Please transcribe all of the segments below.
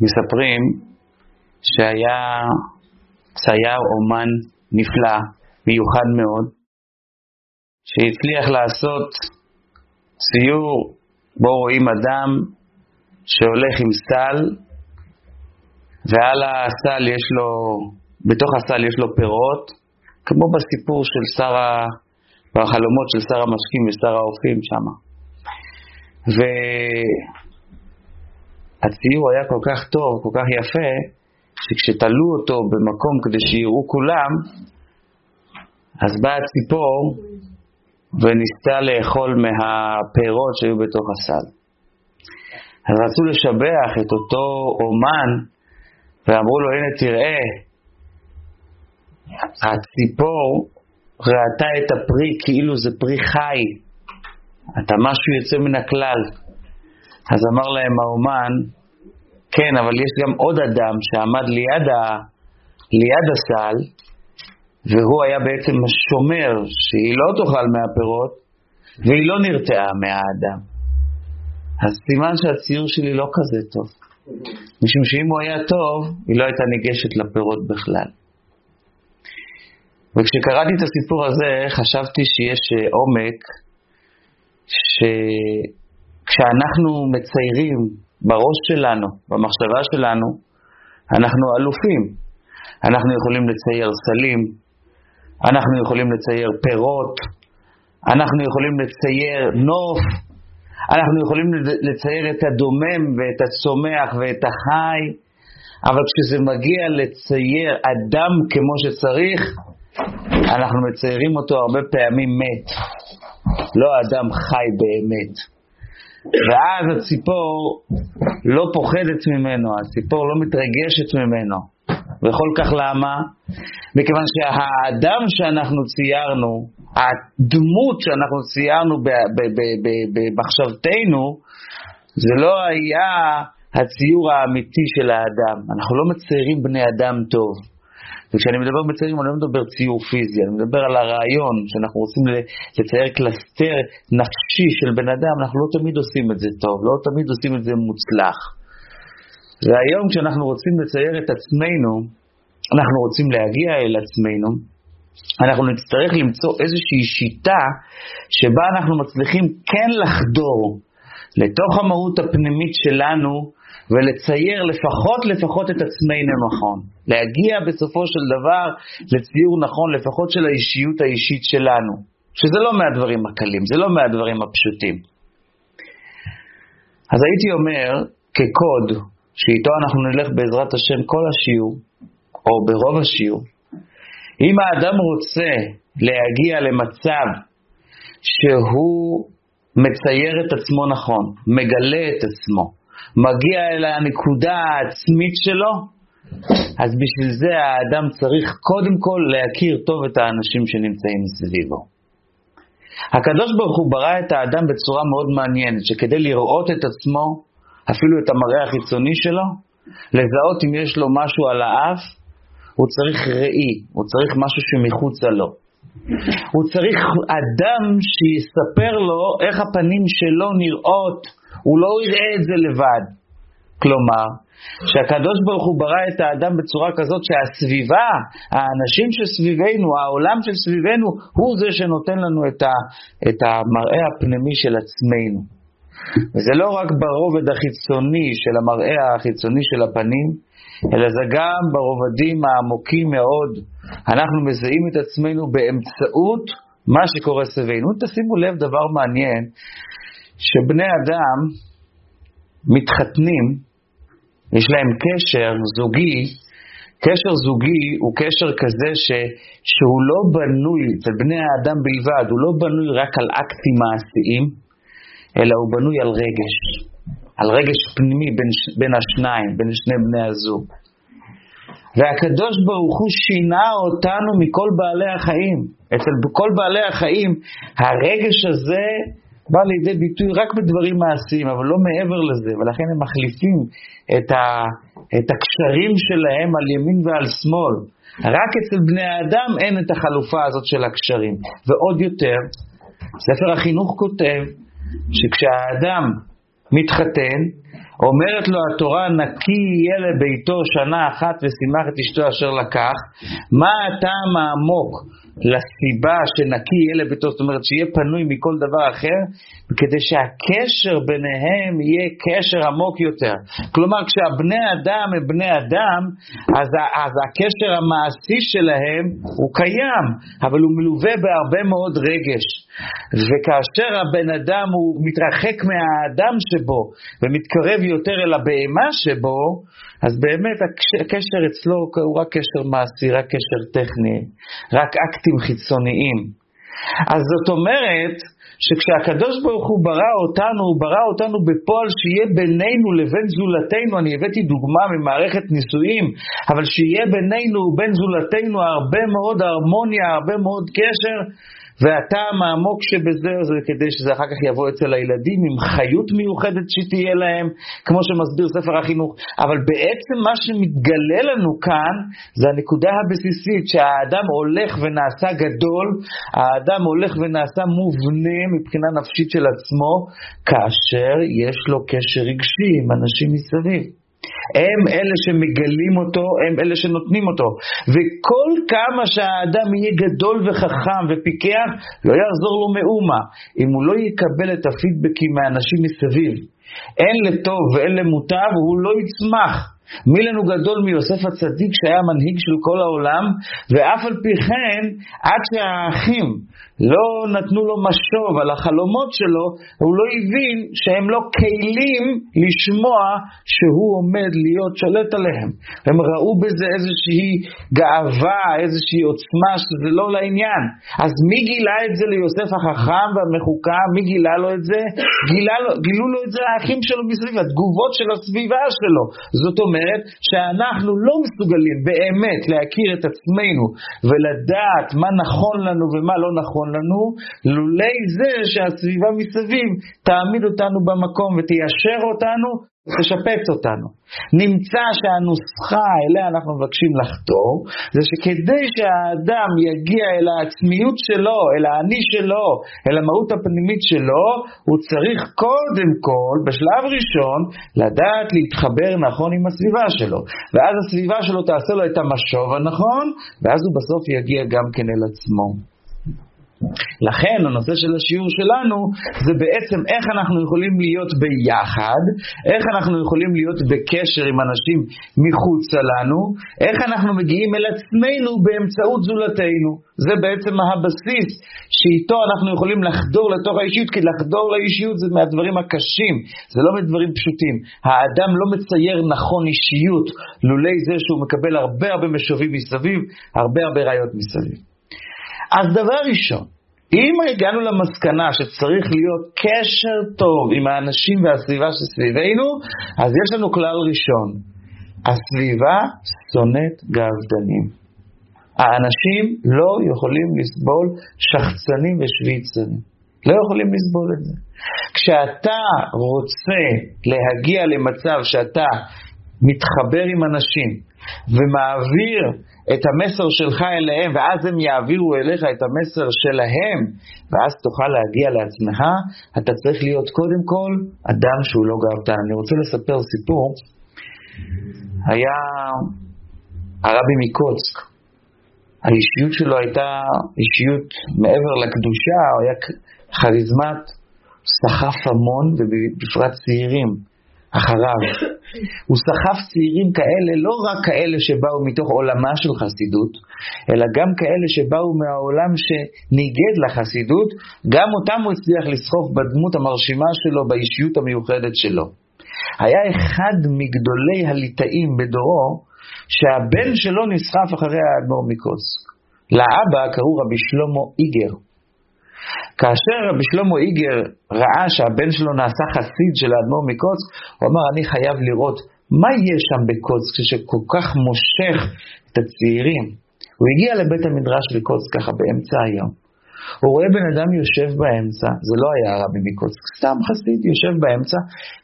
מספרים שהיה צייר אומן נפלא, מיוחד מאוד, שהצליח לעשות ציור בו רואים אדם שהולך עם סל, ועל הסל יש לו, בתוך הסל יש לו פירות, כמו בסיפור של שר ה... בחלומות של שר המשקים ושר האופים שם. והציור היה כל כך טוב, כל כך יפה, שכשתלו אותו במקום כדי שיראו כולם, אז באה הציפור וניסתה לאכול מהפירות שהיו בתוך הסל. אז רצו לשבח את אותו אומן, ואמרו לו, הנה תראה, הציפור ראתה את הפרי כאילו זה פרי חי, אתה משהו יוצא מן הכלל. אז אמר להם האומן, כן, אבל יש גם עוד אדם שעמד ליד, ה... ליד הסל, והוא היה בעצם השומר שהיא לא תאכל מהפירות, והיא לא נרתעה מהאדם. אז סימן שהציור שלי לא כזה טוב. משום שאם הוא היה טוב, היא לא הייתה ניגשת לפירות בכלל. וכשקראתי את הסיפור הזה, חשבתי שיש אה, עומק, שכשאנחנו מציירים בראש שלנו, במחשבה שלנו, אנחנו אלופים. אנחנו יכולים לצייר סלים, אנחנו יכולים לצייר פירות, אנחנו יכולים לצייר נוף, אנחנו יכולים לצייר את הדומם ואת הצומח ואת החי, אבל כשזה מגיע לצייר אדם כמו שצריך, אנחנו מציירים אותו הרבה פעמים מת, לא אדם חי באמת. ואז הציפור לא פוחדת ממנו, הציפור לא מתרגשת ממנו. וכל כך למה? מכיוון שהאדם שאנחנו ציירנו, הדמות שאנחנו ציירנו במחשבתנו, זה לא היה הציור האמיתי של האדם. אנחנו לא מציירים בני אדם טוב. וכשאני מדבר בציירים, אני לא מדבר ציור פיזי, אני מדבר על הרעיון שאנחנו רוצים לצייר קלסתר נפשי של בן אדם, אנחנו לא תמיד עושים את זה טוב, לא תמיד עושים את זה מוצלח. והיום כשאנחנו רוצים לצייר את עצמנו, אנחנו רוצים להגיע אל עצמנו, אנחנו נצטרך למצוא איזושהי שיטה שבה אנחנו מצליחים כן לחדור לתוך המהות הפנימית שלנו ולצייר לפחות לפחות את עצמנו נכון. להגיע בסופו של דבר לציור נכון לפחות של האישיות האישית שלנו, שזה לא מהדברים הקלים, זה לא מהדברים הפשוטים. אז הייתי אומר, כקוד, שאיתו אנחנו נלך בעזרת השם כל השיעור, או ברוב השיעור, אם האדם רוצה להגיע למצב שהוא מצייר את עצמו נכון, מגלה את עצמו, מגיע אל הנקודה העצמית שלו, אז בשביל זה האדם צריך קודם כל להכיר טוב את האנשים שנמצאים מסביבו. הקדוש ברוך הוא ברא את האדם בצורה מאוד מעניינת, שכדי לראות את עצמו, אפילו את המראה החיצוני שלו, לזהות אם יש לו משהו על האף, הוא צריך ראי, הוא צריך משהו שמחוצה לו. הוא צריך אדם שיספר לו איך הפנים שלו נראות, הוא לא יראה את זה לבד. כלומר, שהקדוש ברוך הוא ברא את האדם בצורה כזאת שהסביבה, האנשים שסביבנו, העולם שסביבנו, הוא זה שנותן לנו את, ה, את המראה הפנימי של עצמנו. וזה לא רק ברובד החיצוני של המראה החיצוני של הפנים, אלא זה גם ברובדים העמוקים מאוד. אנחנו מזהים את עצמנו באמצעות מה שקורה סביבנו. תשימו לב דבר מעניין, שבני אדם מתחתנים, יש להם קשר זוגי, קשר זוגי הוא קשר כזה ש, שהוא לא בנוי, אצל בני האדם בלבד, הוא לא בנוי רק על אקטים מעשיים, אלא הוא בנוי על רגש, על רגש פנימי בין, בין השניים, בין שני בני הזוג. והקדוש ברוך הוא שינה אותנו מכל בעלי החיים. אצל כל בעלי החיים הרגש הזה בא לידי ביטוי רק בדברים מעשיים, אבל לא מעבר לזה, ולכן הם מחליפים את, ה, את הקשרים שלהם על ימין ועל שמאל. רק אצל בני האדם אין את החלופה הזאת של הקשרים. ועוד יותר, ספר החינוך כותב שכשהאדם מתחתן, אומרת לו התורה, נקי יהיה לביתו שנה אחת ושימח את אשתו אשר לקח, מה הטעם העמוק לסיבה שנקי יהיה לביתו, זאת אומרת שיהיה פנוי מכל דבר אחר, כדי שהקשר ביניהם יהיה קשר עמוק יותר. כלומר, כשהבני אדם הם בני אדם, אז, אז הקשר המעשי שלהם הוא קיים, אבל הוא מלווה בהרבה מאוד רגש. וכאשר הבן אדם הוא מתרחק מהאדם שבו ומתקרב יותר אל הבהמה שבו, אז באמת הקשר אצלו הוא רק קשר מעשי, רק קשר טכני, רק אקטים חיצוניים. אז זאת אומרת, שכשהקדוש ברוך הוא ברא אותנו, הוא ברא אותנו בפועל שיהיה בינינו לבין זולתנו, אני הבאתי דוגמה ממערכת נישואים, אבל שיהיה בינינו ובין זולתנו הרבה מאוד הרמוניה, הרבה מאוד קשר, והטעם העמוק שבזה זה כדי שזה אחר כך יבוא אצל הילדים עם חיות מיוחדת שתהיה להם, כמו שמסביר ספר החינוך. אבל בעצם מה שמתגלה לנו כאן זה הנקודה הבסיסית שהאדם הולך ונעשה גדול, האדם הולך ונעשה מובנה מבחינה נפשית של עצמו, כאשר יש לו קשר רגשי עם אנשים מסביב. הם אלה שמגלים אותו, הם אלה שנותנים אותו. וכל כמה שהאדם יהיה גדול וחכם ופיקח, לא יעזור לו מאומה. אם הוא לא יקבל את הפידבקים מהאנשים מסביב, אין לטוב ואין למוטב, הוא לא יצמח. מי לנו גדול מיוסף הצדיק שהיה מנהיג של כל העולם, ואף על פי כן, עד שהאחים לא נתנו לו משוב על החלומות שלו, הוא לא הבין שהם לא כלים לשמוע שהוא עומד להיות שולט עליהם. הם ראו בזה איזושהי גאווה, איזושהי עוצמה, שזה לא לעניין. אז מי גילה את זה ליוסף החכם והמחוקה? מי גילה לו את זה? גילה לו, גילו לו את זה האחים שלו מסביב, התגובות של הסביבה שלו. זאת אומרת שאנחנו לא מסוגלים באמת להכיר את עצמנו ולדעת מה נכון לנו ומה לא נכון נכון לנו, לולי זה שהסביבה מסביב תעמיד אותנו במקום ותיישר אותנו ותשפץ אותנו. נמצא שהנוסחה אליה אנחנו מבקשים לחתור, זה שכדי שהאדם יגיע אל העצמיות שלו, אל האני שלו, אל המהות הפנימית שלו, הוא צריך קודם כל, בשלב ראשון, לדעת להתחבר נכון עם הסביבה שלו. ואז הסביבה שלו תעשה לו את המשוב הנכון, ואז הוא בסוף יגיע גם כן אל עצמו. לכן הנושא של השיעור שלנו זה בעצם איך אנחנו יכולים להיות ביחד, איך אנחנו יכולים להיות בקשר עם אנשים מחוצה לנו, איך אנחנו מגיעים אל עצמנו באמצעות זולתנו. זה בעצם הבסיס שאיתו אנחנו יכולים לחדור לתוך האישיות, כי לחדור לאישיות זה מהדברים הקשים, זה לא מדברים פשוטים. האדם לא מצייר נכון אישיות לולי זה שהוא מקבל הרבה הרבה משובים מסביב, הרבה הרבה ראיות מסביב. אז דבר ראשון, אם הגענו למסקנה שצריך להיות קשר טוב עם האנשים והסביבה שסביבנו, אז יש לנו כלל ראשון, הסביבה שונאת גאוותנים. האנשים לא יכולים לסבול שחצנים ושוויצנים. לא יכולים לסבול את זה. כשאתה רוצה להגיע למצב שאתה מתחבר עם אנשים ומעביר את המסר שלך אליהם, ואז הם יעבירו אליך את המסר שלהם, ואז תוכל להגיע לעצמך, אתה צריך להיות קודם כל אדם שהוא לא גאוותן. אני רוצה לספר סיפור. היה הרבי מקוצק, האישיות שלו הייתה אישיות מעבר לקדושה, הוא היה כריזמת, סחף המון, ובפרט צעירים. אחריו. הוא סחף צעירים כאלה, לא רק כאלה שבאו מתוך עולמה של חסידות, אלא גם כאלה שבאו מהעולם שניגד לחסידות, גם אותם הוא הצליח לסחוף בדמות המרשימה שלו, באישיות המיוחדת שלו. היה אחד מגדולי הליטאים בדורו, שהבן שלו נסחף אחרי האדמו"ר מקוסק. לאבא קראו רבי שלמה איגר. כאשר רבי שלמה איגר ראה שהבן שלו נעשה חסיד של האדמו"ר מקוצק, הוא אמר, אני חייב לראות מה יש שם בקוצק שכל כך מושך את הצעירים. הוא הגיע לבית המדרש בקוצק ככה באמצע היום. הוא רואה בן אדם יושב באמצע, זה לא היה הרבי מקוצק, סתם חסיד יושב באמצע,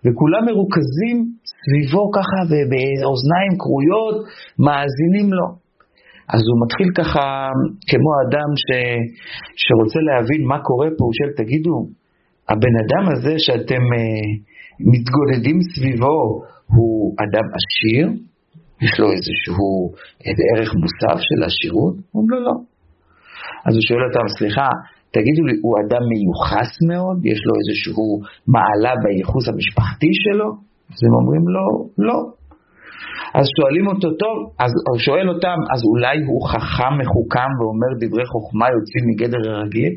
וכולם מרוכזים סביבו ככה ובאוזניים כרויות, מאזינים לו. אז הוא מתחיל ככה, כמו אדם ש, שרוצה להבין מה קורה פה, הוא שואל, תגידו, הבן אדם הזה שאתם אה, מתגודדים סביבו הוא אדם עשיר, יש לו איזשהו איזה ערך מוסף של עשירות? אומרים לו לא. אז הוא שואל אותם, סליחה, תגידו לי, הוא אדם מיוחס מאוד? יש לו איזשהו מעלה בייחוס המשפחתי שלו? אז הם אומרים לו, לא. אז שואלים אותו, טוב, אז הוא שואל אותם, אז אולי הוא חכם מחוכם ואומר דברי חוכמה יוצאים מגדר הרגיל?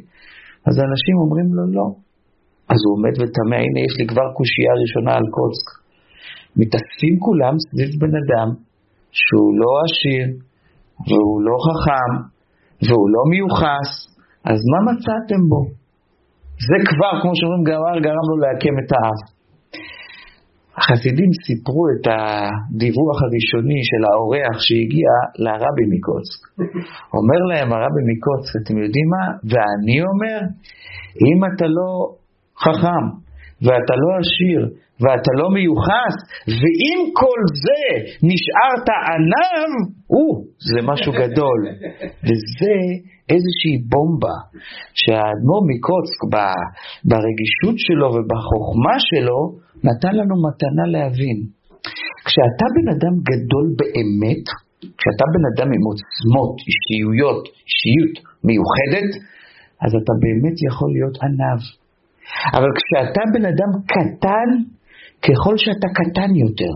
אז האנשים אומרים לו, לא. אז הוא עומד ותמה, הנה יש לי כבר קושייה ראשונה על קוצק. מתאספים כולם סביב בן אדם שהוא לא עשיר, והוא לא חכם, והוא לא מיוחס, אז מה מצאתם בו? זה כבר, כמו שאומרים, גרם, גרם לו לעקם את האף. החסידים סיפרו את הדיווח הראשוני של האורח שהגיע לרבי מקוצק. אומר להם הרבי מקוצק, אתם יודעים מה? ואני אומר, אם אתה לא חכם, ואתה לא עשיר, ואתה לא מיוחס, ועם כל זה נשארת ענב, או, זה משהו גדול. וזה איזושהי בומבה שהאדמו"ר מקוצק ברגישות שלו ובחוכמה שלו נתן לנו מתנה להבין. כשאתה בן אדם גדול באמת, כשאתה בן אדם עם עוצמות, אישיויות, אישיות מיוחדת, אז אתה באמת יכול להיות ענב. אבל כשאתה בן אדם קטן, ככל שאתה קטן יותר,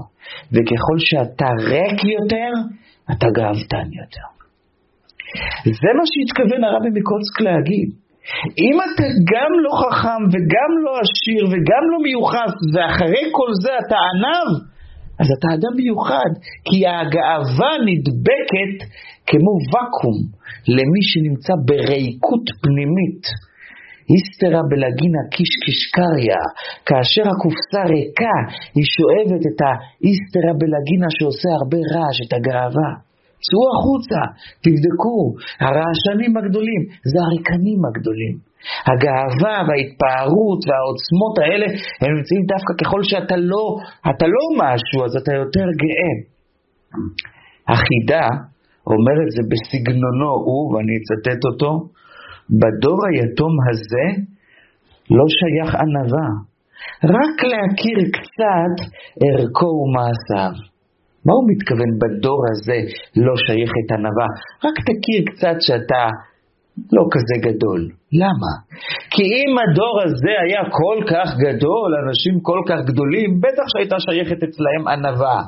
וככל שאתה ריק יותר, אתה גאוותן יותר. זה מה שהתכוון הרבי מקוצק להגיד. אם אתה גם לא חכם וגם לא עשיר וגם לא מיוחס, ואחרי כל זה אתה ענב, אז אתה אדם מיוחד, כי הגאווה נדבקת כמו ואקום למי שנמצא בריקות פנימית. היסטרה בלגינה קישקישקריה, כאשר הקופסה ריקה, היא שואבת את ההיסטרה בלגינה שעושה הרבה רעש, את הגאווה. צאו החוצה, תבדקו, הרעשנים הגדולים זה הריקנים הגדולים. הגאווה וההתפארות והעוצמות האלה הם נמצאים דווקא ככל שאתה לא, אתה לא משהו, אז אתה יותר גאה. החידה אומר את זה בסגנונו הוא, ואני אצטט אותו, בדור היתום הזה לא שייך ענווה, רק להכיר קצת ערכו ומעשיו. מה הוא מתכוון בדור הזה לא שייכת ענווה? רק תכיר קצת שאתה לא כזה גדול. למה? כי אם הדור הזה היה כל כך גדול, אנשים כל כך גדולים, בטח שהייתה שייכת אצלהם ענווה.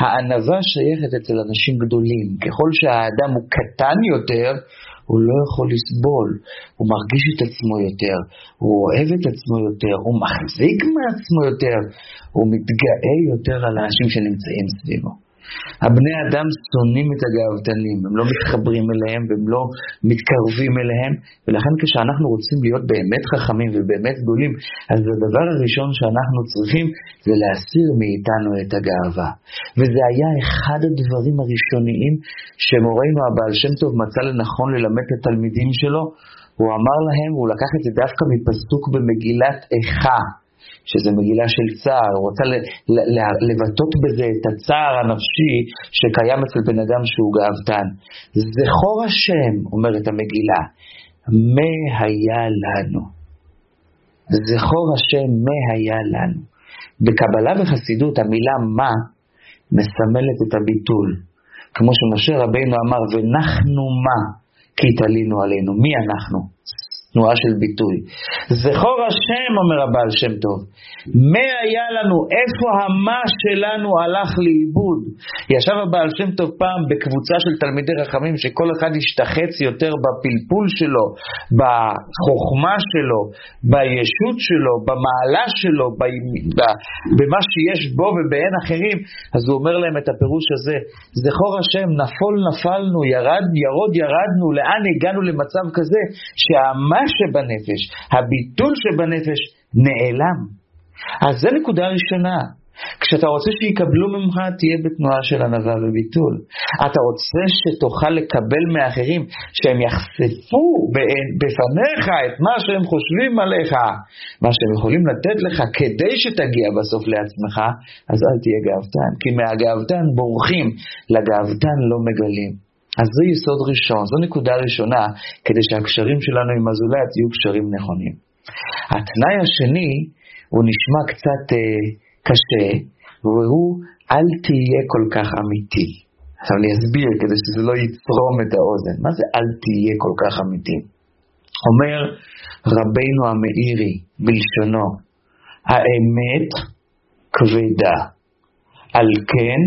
הענווה שייכת אצל אנשים גדולים. ככל שהאדם הוא קטן יותר, הוא לא יכול לסבול, הוא מרגיש את עצמו יותר, הוא אוהב את עצמו יותר, הוא מחזיק מעצמו יותר, הוא מתגאה יותר על האנשים שנמצאים סביבו. הבני אדם שונאים את הגאוותנים, הם לא מתחברים אליהם והם לא מתקרבים אליהם, ולכן כשאנחנו רוצים להיות באמת חכמים ובאמת גדולים, אז הדבר הראשון שאנחנו צריכים זה להסיר מאיתנו את הגאווה. וזה היה אחד הדברים הראשוניים שמורנו הבעל שם טוב מצא לנכון ללמד את התלמידים שלו, הוא אמר להם, הוא לקח את זה דווקא מפסוק במגילת איכה. שזה מגילה של צער, רוצה לבטאות בזה את הצער הנפשי שקיים אצל בן אדם שהוא גאוותן. זכור השם, אומרת המגילה, מה היה לנו. זכור השם, מה היה לנו. בקבלה וחסידות המילה מה מסמלת את הביטול. כמו שמשה רבינו אמר, ונחנו מה כי תלינו עלינו. מי אנחנו? תנועה של ביטוי. זכור השם, אומר הבעל שם טוב, מה היה לנו, איפה המה שלנו הלך לאיבוד. ישב הבעל שם טוב פעם בקבוצה של תלמידי רחמים, שכל אחד השתחץ יותר בפלפול שלו, בחוכמה שלו, בישות שלו, במעלה שלו, במה שיש בו ובאין אחרים, אז הוא אומר להם את הפירוש הזה, זכור השם, נפול נפלנו, ירד, ירוד ירדנו, לאן הגענו למצב כזה, שהמה שבנפש, הביטול שבנפש, נעלם. אז זו נקודה ראשונה. כשאתה רוצה שיקבלו ממך, תהיה בתנועה של ענווה וביטול. אתה רוצה שתוכל לקבל מאחרים, שהם יחשפו בפניך את מה שהם חושבים עליך, מה שהם יכולים לתת לך כדי שתגיע בסוף לעצמך, אז אל תהיה גאוותן, כי מהגאוותן בורחים, לגאוותן לא מגלים. אז זה יסוד ראשון, זו נקודה ראשונה, כדי שהקשרים שלנו עם הזולת יהיו קשרים נכונים. התנאי השני הוא נשמע קצת אה, קשה, והוא אל תהיה כל כך אמיתי. עכשיו אני אסביר כדי שזה לא יצרום את האוזן. מה זה אל תהיה כל כך אמיתי? אומר רבינו המאירי בלשונו, האמת כבדה, על כן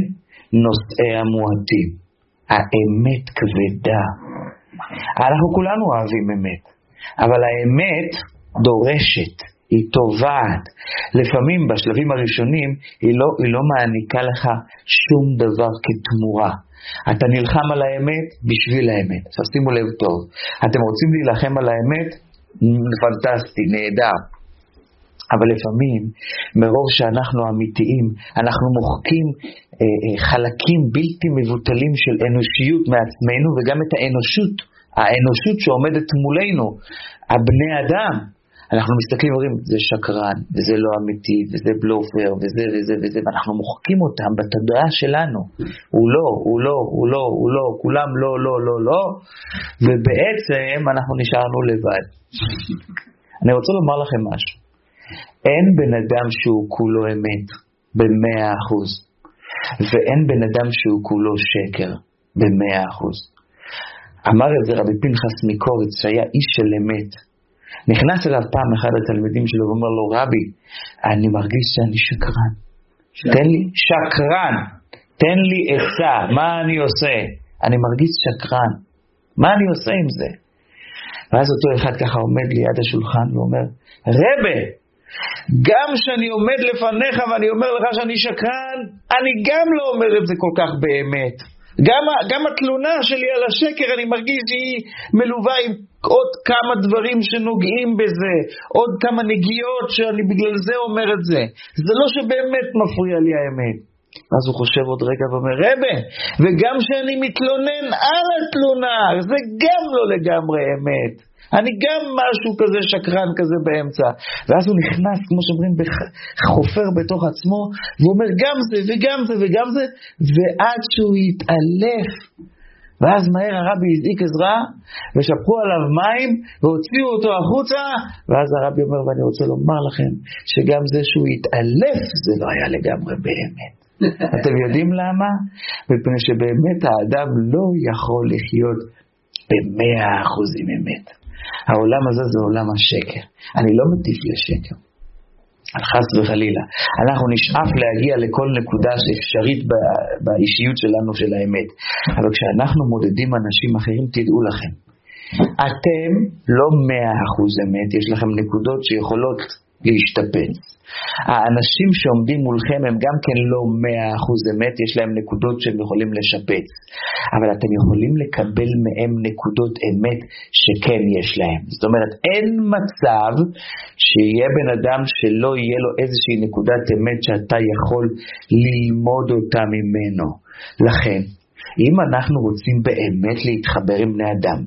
נושאי המועטים. האמת כבדה. אנחנו כולנו אוהבים אמת, אבל האמת דורשת, היא תובעת. לפעמים בשלבים הראשונים היא לא, היא לא מעניקה לך שום דבר כתמורה. אתה נלחם על האמת בשביל האמת. עכשיו שימו לב טוב, אתם רוצים להילחם על האמת? פנטסטי, נהדר. אבל לפעמים, מרוב שאנחנו אמיתיים, אנחנו מוחקים חלקים בלתי מבוטלים של אנושיות מעצמנו וגם את האנושות, האנושות שעומדת מולנו, הבני אדם. אנחנו מסתכלים ואומרים, זה שקרן, וזה לא אמיתי, וזה בלופר, וזה וזה וזה, ואנחנו מוחקים אותם בתודעה שלנו. הוא לא, הוא לא, הוא לא, הוא לא, כולם לא, לא, לא, לא, ובעצם אנחנו נשארנו לבד. אני רוצה לומר לכם משהו. אין בן אדם שהוא כולו אמת במאה אחוז, ואין בן אדם שהוא כולו שקר במאה אחוז. אמר את זה רבי פנחס מקוריץ, שהיה איש של אמת. נכנס אליו פעם אחד התלמידים שלו ואומר לו, רבי, אני מרגיש שאני שקרן. תן לי, שקרן, תן לי עצה, מה אני עושה? אני מרגיש שקרן, מה אני עושה עם זה? ואז אותו אחד ככה עומד ליד השולחן ואומר, רבה, גם כשאני עומד לפניך ואני אומר לך שאני שקרן, אני גם לא אומר את זה כל כך באמת. גם, גם התלונה שלי על השקר, אני מרגיש שהיא מלווה עם עוד כמה דברים שנוגעים בזה, עוד כמה נגיעות שאני בגלל זה אומר את זה. זה לא שבאמת מפריע לי האמת. אז הוא חושב עוד רגע ואומר, רבה, וגם כשאני מתלונן על התלונה, זה גם לא לגמרי אמת. אני גם משהו כזה שקרן כזה באמצע. ואז הוא נכנס, כמו שאומרים, חופר בתוך עצמו, ואומר גם זה וגם זה וגם זה, ועד שהוא יתעלף. ואז מהר הרבי הזעיק עזרה, ושפכו עליו מים, והוציאו אותו החוצה, ואז הרבי אומר, ואני רוצה לומר לכם, שגם זה שהוא התעלף, זה לא היה לגמרי באמת. אתם יודעים למה? מפני שבאמת האדם לא יכול לחיות במאה אחוזים אמת. העולם הזה זה עולם השקר. אני לא מטיף לשקר. חס וחלילה. אנחנו נשאף להגיע לכל נקודה שאפשרית באישיות שלנו של האמת. אבל כשאנחנו מודדים אנשים אחרים, תדעו לכם, אתם לא מאה אחוז אמת, יש לכם נקודות שיכולות להשתפץ. האנשים שעומדים מולכם הם גם כן לא מאה אחוז אמת, יש להם נקודות שהם יכולים לשפץ. אבל אתם יכולים לקבל מהם נקודות אמת שכן יש להם. זאת אומרת, אין מצב שיהיה בן אדם שלא יהיה לו איזושהי נקודת אמת שאתה יכול ללמוד אותה ממנו. לכן, אם אנחנו רוצים באמת להתחבר עם בני אדם,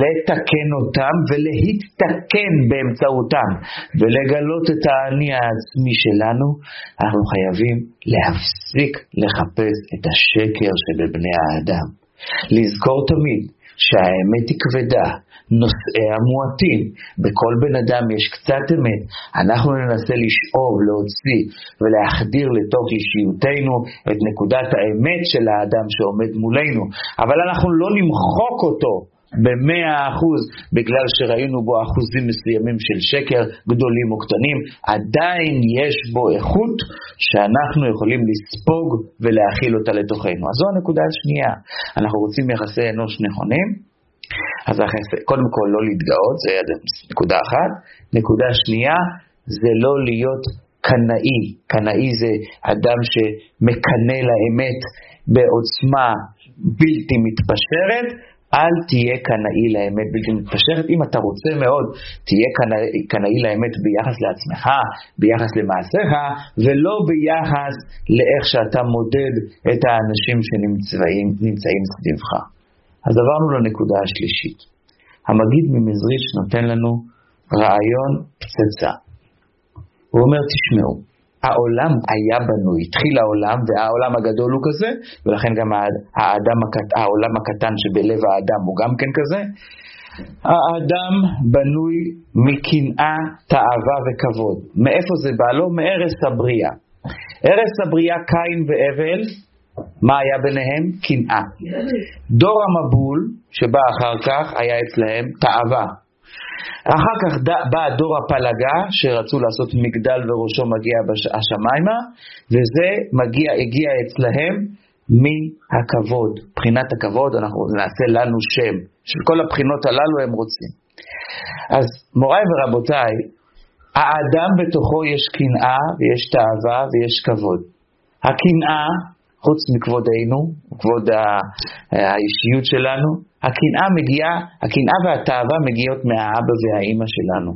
לתקן אותם ולהתתקן באמצעותם, ולגלות את האני העצמי שלנו, אנחנו חייבים להפסיק לחפש את השקר שבבני האדם. לזכור תמיד שהאמת היא כבדה, נושאי המועטים. בכל בן אדם יש קצת אמת. אנחנו ננסה לשאוב, להוציא ולהחדיר לתוך אישיותנו את נקודת האמת של האדם שעומד מולנו, אבל אנחנו לא נמחוק אותו. במאה אחוז, בגלל שראינו בו אחוזים מסוימים של שקר, גדולים או קטנים, עדיין יש בו איכות שאנחנו יכולים לספוג ולהכיל אותה לתוכנו. אז זו הנקודה השנייה. אנחנו רוצים יחסי אנוש נכונים, אז קודם כל לא להתגאות, זה נקודה אחת. נקודה שנייה, זה לא להיות קנאי. קנאי זה אדם שמקנא לאמת בעוצמה בלתי מתפשרת. אל תהיה קנאי לאמת בלתי מתפשרת. אם אתה רוצה מאוד, תהיה קנאי לאמת ביחס לעצמך, ביחס למעשיך, ולא ביחס לאיך שאתה מודד את האנשים שנמצאים סביבך. אז עברנו לנקודה השלישית. המגיד ממזריץ' נותן לנו רעיון פצצה. הוא אומר, תשמעו, העולם היה בנוי, התחיל העולם, והעולם הגדול הוא כזה, ולכן גם האדם, העולם הקטן שבלב האדם הוא גם כן כזה, האדם בנוי מקנאה, תאווה וכבוד. מאיפה זה בא לו? מערש הבריאה. ערש הבריאה קין והבל, מה היה ביניהם? קנאה. דור המבול שבא אחר כך היה אצלהם תאווה. אחר כך בא דור הפלגה שרצו לעשות מגדל וראשו מגיע השמיימה וזה מגיע, הגיע אצלהם מהכבוד. מבחינת הכבוד אנחנו נעשה לנו שם. של כל הבחינות הללו הם רוצים. אז מוריי ורבותיי, האדם בתוכו יש קנאה ויש תאווה ויש כבוד. הקנאה, חוץ מכבודנו, כבוד האישיות שלנו, הקנאה מגיעה, הקנאה והתאווה מגיעות מהאבא והאימא שלנו.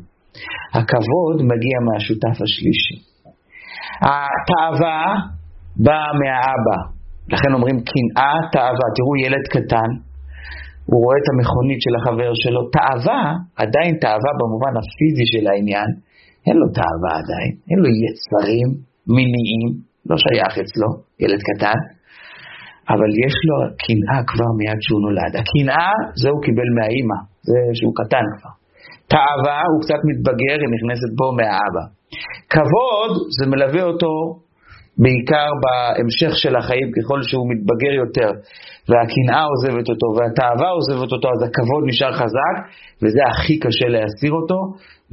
הכבוד מגיע מהשותף השלישי. התאווה באה מהאבא, לכן אומרים קנאה, תאווה. תראו ילד קטן, הוא רואה את המכונית של החבר שלו. תאווה, עדיין תאווה במובן הפיזי של העניין, אין לו תאווה עדיין, אין לו יצרים מיניים, לא שייך אצלו, ילד קטן, אבל יש לו קנאה כבר מיד שהוא נולד. הקנאה, זה הוא קיבל מהאימא, זה שהוא קטן כבר. תאווה, הוא קצת מתבגר, היא נכנסת בו מהאבא. כבוד, זה מלווה אותו בעיקר בהמשך של החיים, ככל שהוא מתבגר יותר, והקנאה עוזבת אותו, והתאווה עוזבת אותו, אז הכבוד נשאר חזק, וזה הכי קשה להסיר אותו,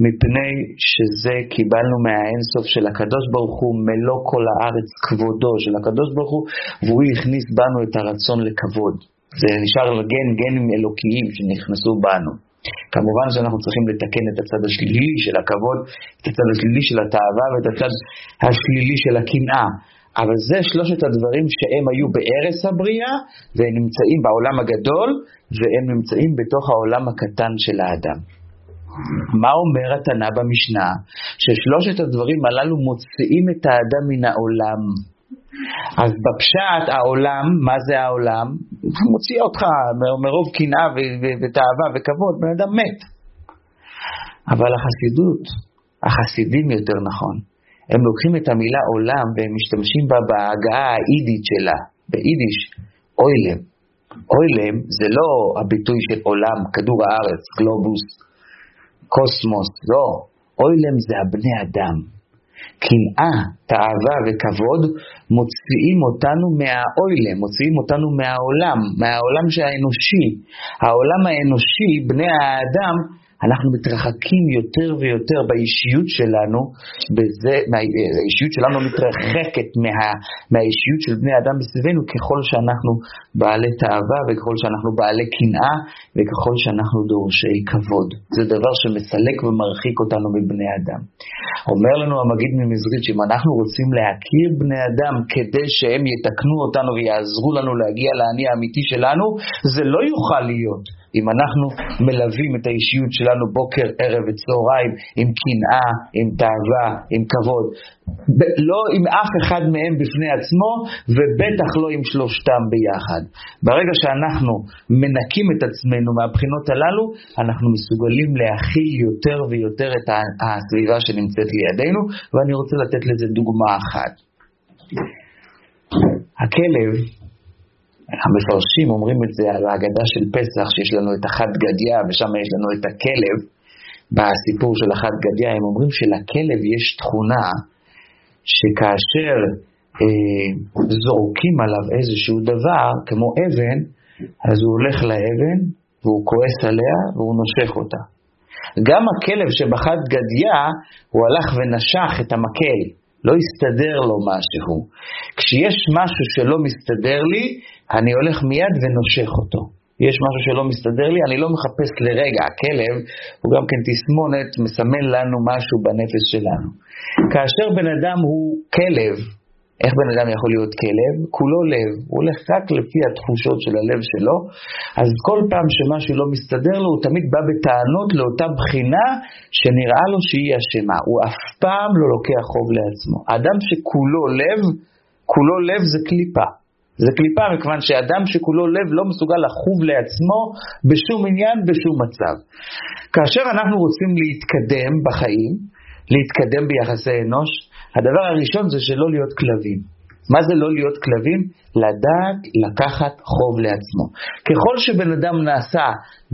מפני שזה קיבלנו מהאינסוף של הקדוש ברוך הוא, מלוא כל הארץ כבודו של הקדוש ברוך הוא, והוא הכניס בנו את הרצון לכבוד. זה נשאר גן, גנים אלוקיים שנכנסו בנו. כמובן שאנחנו צריכים לתקן את הצד השלילי של הכבוד, את הצד השלילי של התאווה ואת הצד השלילי של הקנאה. אבל זה שלושת הדברים שהם היו בערש הבריאה, והם נמצאים בעולם הגדול, והם נמצאים בתוך העולם הקטן של האדם. מה אומר התנא במשנה? ששלושת הדברים הללו מוציאים את האדם מן העולם. אז בפשט העולם, מה זה העולם? מוציא אותך מרוב קנאה ותאווה וכבוד, בן אדם מת. אבל החסידות, החסידים יותר נכון, הם לוקחים את המילה עולם והם משתמשים בה בהגעה האידית שלה, ביידיש, אוילם. אוילם זה לא הביטוי של עולם, כדור הארץ, גלובוס, קוסמוס, לא. אוילם זה הבני אדם. קנאה, תאווה וכבוד מוציאים אותנו מהאוילם, מוציאים אותנו מהעולם, מהעולם האנושי. העולם האנושי, בני האדם, אנחנו מתרחקים יותר ויותר באישיות שלנו, בזה, האישיות שלנו מתרחקת מה, מהאישיות של בני אדם בסביבנו ככל שאנחנו בעלי תאווה וככל שאנחנו בעלי קנאה וככל שאנחנו דורשי כבוד. זה דבר שמסלק ומרחיק אותנו מבני אדם. אומר לנו המגיד ממזרית שאם אנחנו רוצים להכיר בני אדם כדי שהם יתקנו אותנו ויעזרו לנו להגיע לאני האמיתי שלנו, זה לא יוכל להיות. אם אנחנו מלווים את האישיות שלנו בוקר, ערב וצהריים עם קנאה, עם תאווה, עם כבוד, לא עם אף אחד מהם בפני עצמו, ובטח לא עם שלושתם ביחד. ברגע שאנחנו מנקים את עצמנו מהבחינות הללו, אנחנו מסוגלים להכיל יותר ויותר את הסביבה שנמצאת לידינו, ואני רוצה לתת לזה דוגמה אחת. הכלב המפרשים אומרים את זה על ההגדה של פסח, שיש לנו את החד גדיה ושם יש לנו את הכלב, בסיפור של החד גדיה, הם אומרים שלכלב יש תכונה שכאשר אה, זורקים עליו איזשהו דבר, כמו אבן, אז הוא הולך לאבן והוא כועס עליה והוא נושך אותה. גם הכלב שבחד גדיה, הוא הלך ונשך את המקל. לא הסתדר לו משהו. כשיש משהו שלא מסתדר לי, אני הולך מיד ונושך אותו. יש משהו שלא מסתדר לי, אני לא מחפש לרגע. הכלב הוא גם כן תסמונת, מסמן לנו משהו בנפש שלנו. כאשר בן אדם הוא כלב, איך בן אדם יכול להיות כלב? כולו לב, הוא הולך רק לפי התחושות של הלב שלו, אז כל פעם שמשהו לא מסתדר לו, הוא תמיד בא בטענות לאותה בחינה שנראה לו שהיא אשמה. הוא אף פעם לא לוקח חוב לעצמו. האדם שכולו לב, כולו לב זה קליפה. זה קליפה מכיוון שאדם שכולו לב לא מסוגל לחוב לעצמו בשום עניין, בשום מצב. כאשר אנחנו רוצים להתקדם בחיים, להתקדם ביחסי אנוש, הדבר הראשון זה שלא להיות כלבים. מה זה לא להיות כלבים? לדעת לקחת חוב לעצמו. ככל שבן אדם נעשה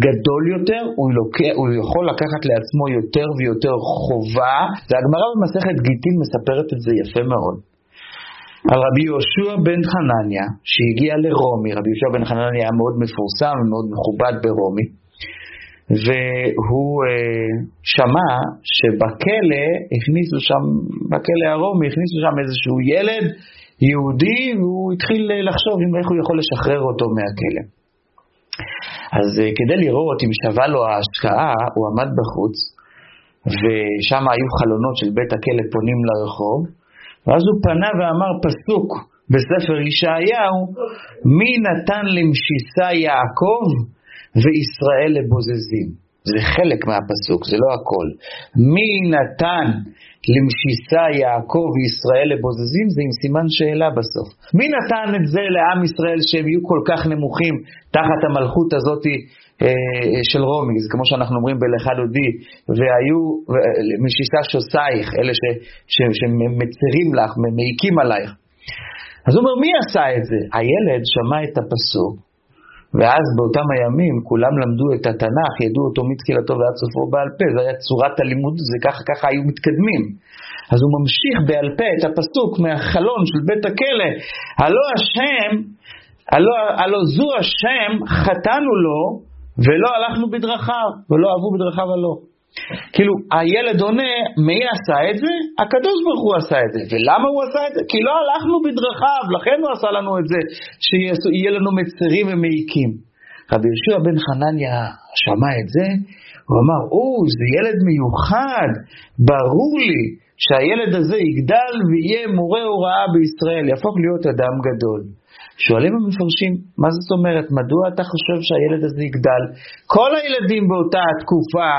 גדול יותר, הוא, לוקח, הוא יכול לקחת לעצמו יותר ויותר חובה, והגמרא במסכת גיטין מספרת את זה יפה מאוד. על רבי יהושע בן חנניה, שהגיע לרומי, רבי יהושע בן חנניה היה מאוד מפורסם ומאוד מכובד ברומי, והוא אה, שמע שבכלא הכניסו שם, בכלא הרומי הכניסו שם איזשהו ילד יהודי, והוא התחיל לחשוב אם איך הוא יכול לשחרר אותו מהכלא. אז אה, כדי לראות אם שווה לו ההשקעה, הוא עמד בחוץ, ושם היו חלונות של בית הכלא פונים לרחוב, ואז הוא פנה ואמר פסוק בספר ישעיהו, מי נתן למשיסה יעקב וישראל לבוזזים. זה חלק מהפסוק, זה לא הכל. מי נתן למשיסה יעקב וישראל לבוזזים, זה עם סימן שאלה בסוף. מי נתן את זה לעם ישראל שהם יהיו כל כך נמוכים תחת המלכות הזאת אה, של רומי, זה כמו שאנחנו אומרים בלכה דודי, והיו משיסה שוסייך, אלה ש, ש, שמצרים לך, מעיקים עלייך. אז הוא אומר, מי עשה את זה? הילד שמע את הפסוק, ואז באותם הימים כולם למדו את התנ"ך, ידעו אותו מתחילתו ועד סופו בעל פה, זו הייתה צורת הלימוד, זה ככה ככה היו מתקדמים. אז הוא ממשיך בעל פה את הפסוק מהחלון של בית הכלא, הלא השם, הלא, הלא זו השם חטאנו לו ולא הלכנו בדרכיו, ולא אהבו בדרכיו הלא. כאילו, הילד עונה, מי עשה את זה? הקדוש ברוך הוא עשה את זה. ולמה הוא עשה את זה? כי לא הלכנו בדרכיו, לכן הוא עשה לנו את זה, שיהיה לנו מצרים ומעיקים. רבי יהושע בן חנניה שמע את זה, הוא אמר, או, זה ילד מיוחד, ברור לי שהילד הזה יגדל ויהיה מורה הוראה בישראל, יהפוך להיות אדם גדול. שואלים המפרשים, מה זאת אומרת? מדוע אתה חושב שהילד הזה יגדל? כל הילדים באותה התקופה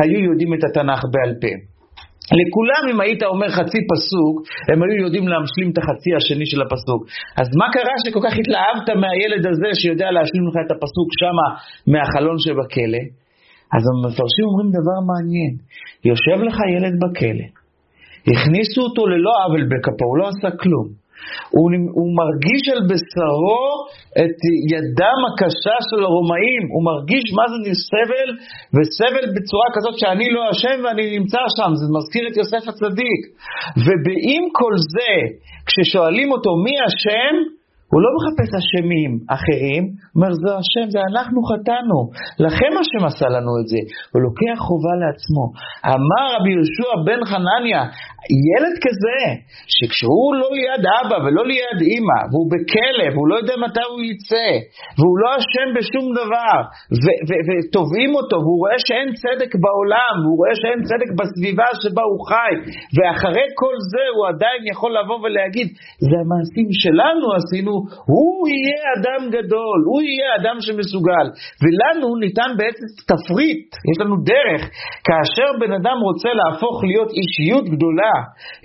היו יודעים את התנ"ך בעל פה. לכולם, אם היית אומר חצי פסוק, הם היו יודעים להשלים את החצי השני של הפסוק. אז מה קרה שכל כך התלהבת מהילד הזה שיודע להשלים לך את הפסוק שמה מהחלון שבכלא? אז המפרשים אומרים דבר מעניין. יושב לך ילד בכלא, הכניסו אותו ללא עוול בכפו, הוא לא עשה כלום. הוא, הוא מרגיש על בשרו את ידם הקשה של הרומאים, הוא מרגיש מה זה סבל, וסבל בצורה כזאת שאני לא אשם ואני נמצא שם, זה מזכיר את יוסף הצדיק. ובעם כל זה, כששואלים אותו מי אשם, הוא לא מחפש אשמים אחרים, הוא אומר, זה השם, זה אנחנו חטאנו, לכם השם עשה לנו את זה. הוא לוקח חובה לעצמו. אמר רבי יהושע בן חנניה, ילד כזה, שכשהוא לא ליד אבא ולא ליד אימא, והוא בכלא, והוא לא יודע מתי הוא יצא, והוא לא אשם בשום דבר, ותובעים אותו, והוא רואה שאין צדק בעולם, והוא רואה שאין צדק בסביבה שבה הוא חי, ואחרי כל זה הוא עדיין יכול לבוא ולהגיד, זה המעשים שלנו עשינו, הוא יהיה אדם גדול, הוא יהיה אדם שמסוגל. ולנו ניתן בעצם תפריט, יש לנו דרך, כאשר בן אדם רוצה להפוך להיות אישיות גדולה,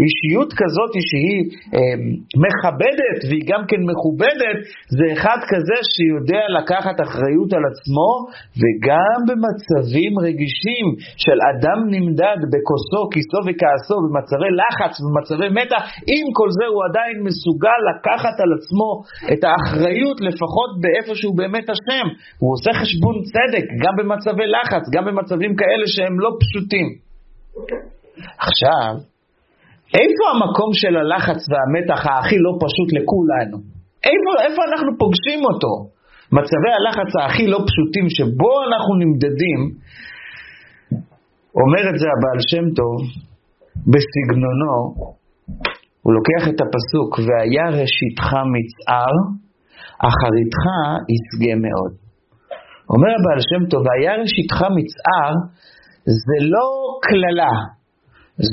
אישיות כזאת שהיא אה, מכבדת והיא גם כן מכובדת, זה אחד כזה שיודע לקחת אחריות על עצמו, וגם במצבים רגישים של אדם נמדד בכוסו, כיסו וכעסו, במצבי לחץ, במצבי מתח, עם כל זה הוא עדיין מסוגל לקחת על עצמו את האחריות לפחות באיפה שהוא באמת אשם. הוא עושה חשבון צדק, גם במצבי לחץ, גם במצבים כאלה שהם לא פשוטים. עכשיו, איפה המקום של הלחץ והמתח הכי לא פשוט לכולנו? איפה, איפה אנחנו פוגשים אותו? מצבי הלחץ הכי לא פשוטים שבו אנחנו נמדדים, אומר את זה הבעל שם טוב בסגנונו, הוא לוקח את הפסוק, והיה ראשיתך מצער, אחריתך ישגה מאוד. אומר הבעל שם טוב, והיה ראשיתך מצער, זה לא קללה,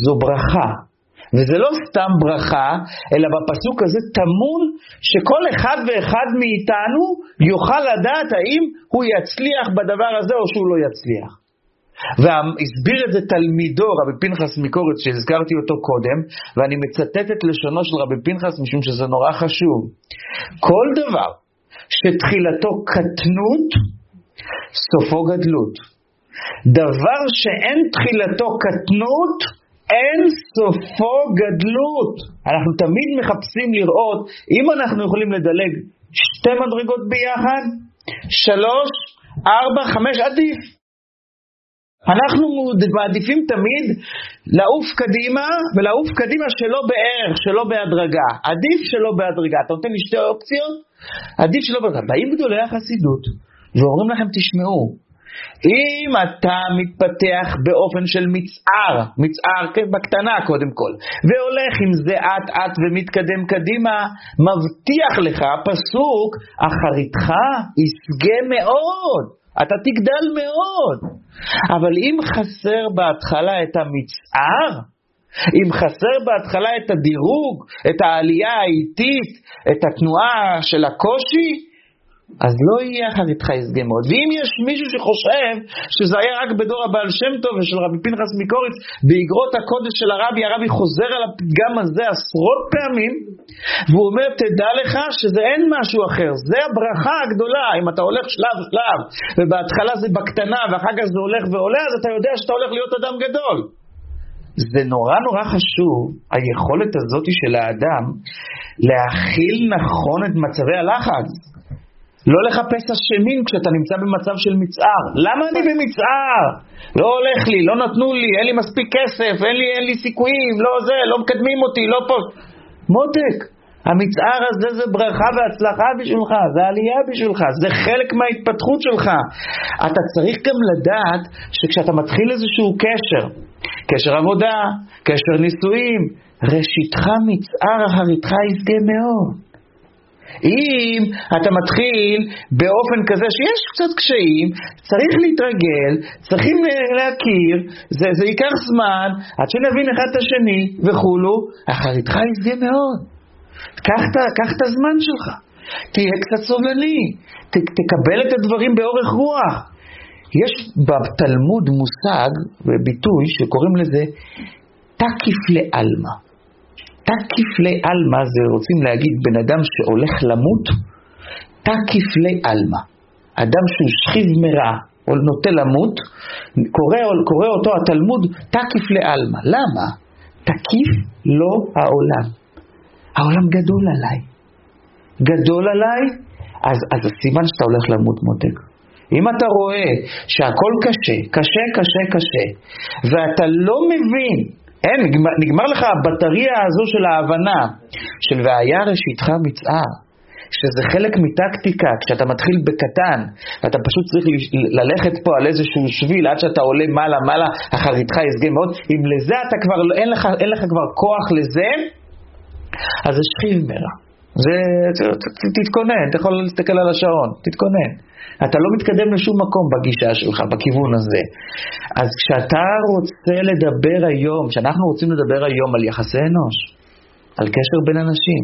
זו ברכה. וזה לא סתם ברכה, אלא בפסוק הזה טמון שכל אחד ואחד מאיתנו יוכל לדעת האם הוא יצליח בדבר הזה או שהוא לא יצליח. והסביר את זה תלמידו, רבי פנחס מקורץ, שהזכרתי אותו קודם, ואני מצטט את לשונו של רבי פנחס משום שזה נורא חשוב. כל דבר שתחילתו קטנות, סופו גדלות. דבר שאין תחילתו קטנות, אין סופו גדלות. אנחנו תמיד מחפשים לראות אם אנחנו יכולים לדלג שתי מדרגות ביחד, שלוש, ארבע, חמש, עדיף. אנחנו מעדיפים תמיד לעוף קדימה, ולעוף קדימה שלא בערך, שלא בהדרגה. עדיף שלא בהדרגה. אתה נותן לי שתי אופציות, עדיף שלא בהדרגה. באים גדולי החסידות ואומרים לכם, תשמעו, אם אתה מתפתח באופן של מצער, מצער כן, בקטנה קודם כל, והולך עם זה אט אט ומתקדם קדימה, מבטיח לך פסוק, אחריתך ישגה מאוד, אתה תגדל מאוד. אבל אם חסר בהתחלה את המצער, אם חסר בהתחלה את הדירוג, את העלייה האיטית, את התנועה של הקושי, אז לא יהיה אחריתך ישגה מאוד. ואם יש מישהו שחושב שזה היה רק בדור הבעל שם טוב ושל רבי פנחס מקוריץ, באגרות הקודש של הרבי, הרבי חוזר על הפתגם הזה עשרות פעמים, והוא אומר, תדע לך שזה אין משהו אחר, זה הברכה הגדולה, אם אתה הולך שלב שלב, ובהתחלה זה בקטנה ואחר כך זה הולך ועולה, אז אתה יודע שאתה הולך להיות אדם גדול. זה נורא נורא חשוב, היכולת הזאת של האדם להכיל נכון את מצבי הלחץ. לא לחפש אשמים כשאתה נמצא במצב של מצער. למה אני במצער? לא הולך לי, לא נתנו לי, אין לי מספיק כסף, אין לי, אין לי סיכויים, לא זה, לא מקדמים אותי, לא פה. מותק, המצער הזה זה ברכה והצלחה בשבילך, זה עלייה בשבילך, זה חלק מההתפתחות שלך. אתה צריך גם לדעת שכשאתה מתחיל איזשהו קשר, קשר עבודה, קשר נישואים, ראשיתך מצער אחריתך ישגה מאוד. אם אתה מתחיל באופן כזה שיש קצת קשיים, צריך להתרגל, צריכים להכיר, זה, זה ייקח זמן עד שנבין אחד את השני וכולו, אחריתך ישגה מאוד. קח את הזמן שלך, תהיה קצת סובלני, ת, תקבל את הדברים באורך רוח. יש בתלמוד מושג וביטוי שקוראים לזה תקיף לעלמא. תקיף לעלמא זה רוצים להגיד בן אדם שהולך למות, תקיף לעלמא. אדם שהוא שכיב מרע או נוטה למות, קורא, קורא אותו התלמוד תקיף לעלמא. למה? תקיף לא העולם. העולם גדול עליי. גדול עליי, אז, אז הסימן שאתה הולך למות מותק. אם אתה רואה שהכל קשה, קשה, קשה, קשה, ואתה לא מבין אין, נגמר, נגמר לך הבטריה הזו של ההבנה של והיה ראשיתך מצער, שזה חלק מטקטיקה, כשאתה מתחיל בקטן, ואתה פשוט צריך ללכת פה על איזשהו שביל עד שאתה עולה מעלה מעלה, אחריתך ישגה מאוד, אם לזה אתה כבר, אין לך, אין לך כבר כוח לזה, אז זה שכיב מרע. זה, תתכונן, אתה יכול להסתכל על השעון, תתכונן. אתה לא מתקדם לשום מקום בגישה שלך, בכיוון הזה. אז כשאתה רוצה לדבר היום, כשאנחנו רוצים לדבר היום על יחסי אנוש, על קשר בין אנשים,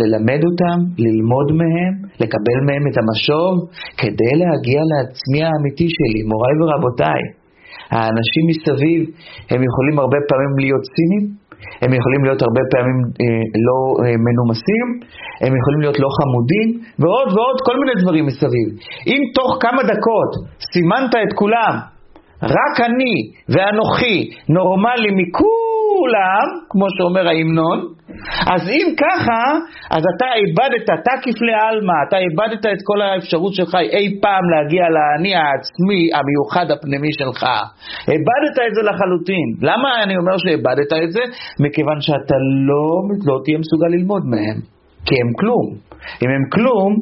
ללמד אותם, ללמוד מהם, לקבל מהם את המשוב, כדי להגיע לעצמי האמיתי שלי, מוריי ורבותיי. האנשים מסביב, הם יכולים הרבה פעמים להיות ציניים, הם יכולים להיות הרבה פעמים אה, לא אה, מנומסים, הם יכולים להיות לא חמודים, ועוד ועוד כל מיני דברים מסביב. אם תוך כמה דקות סימנת את כולם, רק אני ואנוכי נורמלי מכולם, כמו שאומר ההמנון, אז אם ככה, אז אתה איבדת, אתה כפלי עלמא, אתה איבדת את כל האפשרות שלך אי פעם להגיע לאני העצמי המיוחד הפנימי שלך. איבדת את זה לחלוטין. למה אני אומר שאיבדת את זה? מכיוון שאתה לא, לא תהיה מסוגל ללמוד מהם, כי הם כלום. אם הם כלום,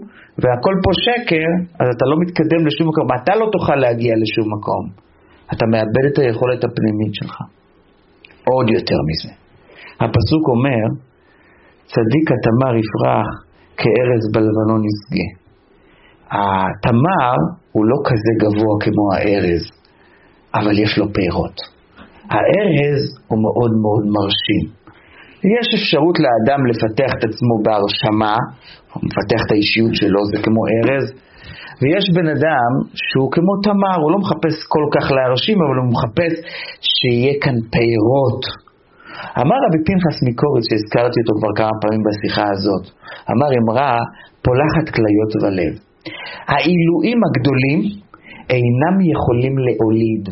והכל פה שקר, אז אתה לא מתקדם לשום מקום. אתה לא תוכל להגיע לשום מקום. אתה מאבד את היכולת הפנימית שלך. עוד יותר מזה. הפסוק אומר, צדיק התמר יפרח כארז בלבנון ישגה. התמר הוא לא כזה גבוה כמו הארז, אבל יש לו פירות. הארז הוא מאוד מאוד מרשים. יש אפשרות לאדם לפתח את עצמו בהרשמה, הוא מפתח את האישיות שלו, זה כמו ארז, ויש בן אדם שהוא כמו תמר, הוא לא מחפש כל כך להרשים, אבל הוא מחפש שיהיה כאן פירות. אמר רבי פנחס מקוריץ, שהזכרתי אותו כבר כמה פעמים בשיחה הזאת, אמר אמרה פולחת כליות ולב. העילויים הגדולים אינם יכולים להוליד.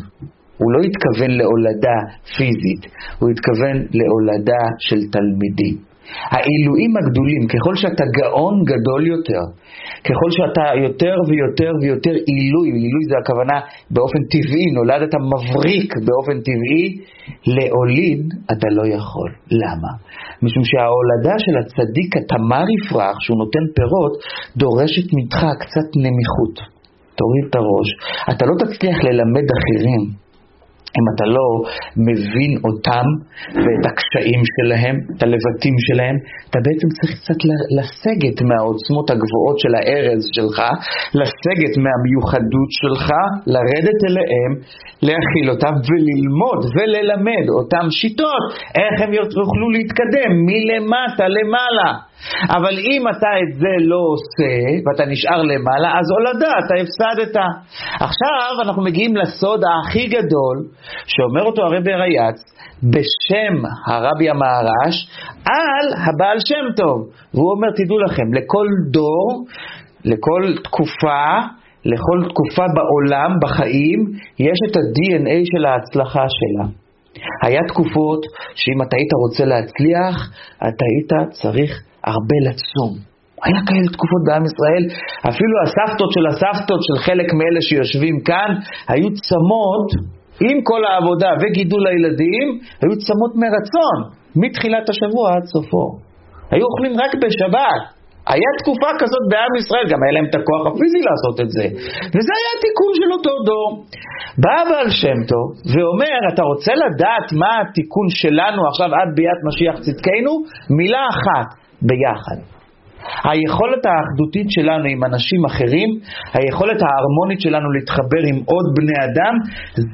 הוא לא התכוון להולדה פיזית, הוא התכוון להולדה של תלמידים. העילויים הגדולים, ככל שאתה גאון גדול יותר, ככל שאתה יותר ויותר ויותר עילוי, עילוי זה הכוונה באופן טבעי, נולדת מבריק באופן טבעי, להוליד אתה לא יכול. למה? משום שההולדה של הצדיק התמר יפרח, שהוא נותן פירות, דורשת ממך קצת נמיכות. תוריד את הראש. אתה לא תצליח ללמד אחרים אם אתה לא מבין אותם ואת הקשיים שלהם, את הלבטים שלהם, אתה בעצם צריך קצת לסגת מהעוצמות הגבוהות של הארז שלך, לסגת מהמיוחדות שלך, לרדת אליהם, להכיל אותם וללמוד וללמד אותם שיטות, איך הם יוכלו להתקדם מלמטה למעלה. אבל אם אתה את זה לא עושה, ואתה נשאר למעלה, אז הולדה, אתה הפסדת. עכשיו אנחנו מגיעים לסוד הכי גדול, שאומר אותו הרבי רייץ, בשם הרבי המהר"ש, על הבעל שם טוב. והוא אומר, תדעו לכם, לכל דור, לכל תקופה, לכל תקופה בעולם, בחיים, יש את ה-DNA של ההצלחה שלה. היה תקופות שאם אתה היית רוצה להצליח, אתה היית צריך הרבה לצום. היה כאלה תקופות בעם ישראל, אפילו הסבתות של הסבתות של חלק מאלה שיושבים כאן, היו צמות עם כל העבודה וגידול הילדים, היו צמות מרצון, מתחילת השבוע עד סופו. היו אוכלים רק בשבת. היה תקופה כזאת בעם ישראל, גם היה להם את הכוח הפיזי לעשות את זה. וזה היה התיקון של אותו דור. בא בעל שם טוב ואומר, אתה רוצה לדעת מה התיקון שלנו עכשיו עד ביאת משיח צדקנו? מילה אחת, ביחד. היכולת האחדותית שלנו עם אנשים אחרים, היכולת ההרמונית שלנו להתחבר עם עוד בני אדם,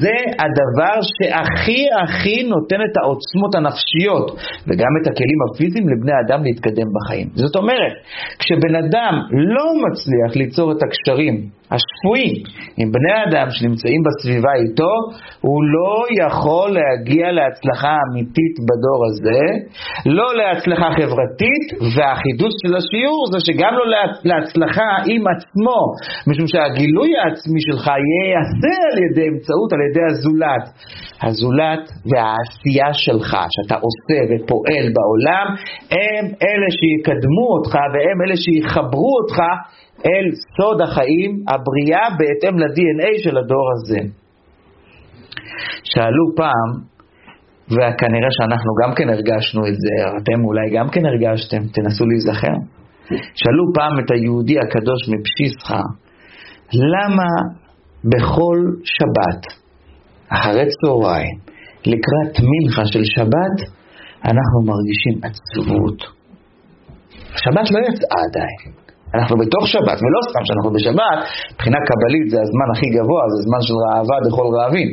זה הדבר שהכי הכי נותן את העוצמות הנפשיות וגם את הכלים הפיזיים לבני אדם להתקדם בחיים. זאת אומרת, כשבן אדם לא מצליח ליצור את הקשרים השפויים עם בני אדם שנמצאים בסביבה איתו, הוא לא יכול להגיע להצלחה אמיתית בדור הזה, לא להצלחה חברתית, והחידוש של השיעור זה שגם לא להצלחה עם עצמו, משום שהגילוי העצמי שלך ייעשה על ידי אמצעות, על ידי הזולת. הזולת והעשייה שלך, שאתה עושה ופועל בעולם, הם אלה שיקדמו אותך והם אלה שיחברו אותך אל סוד החיים, הבריאה בהתאם ל-DNA של הדור הזה. שאלו פעם, וכנראה שאנחנו גם כן הרגשנו את זה, אתם אולי גם כן הרגשתם, תנסו להיזכר. שאלו פעם את היהודי הקדוש מפשיסחה, למה בכל שבת, אחרי צהריים, לקראת מנחה של שבת, אנחנו מרגישים עצבות. השבת לא יצאה עדיין. אנחנו בתוך שבת, ולא סתם שאנחנו בשבת, מבחינה קבלית זה הזמן הכי גבוה, זה זמן של ראווה דכל רעבים.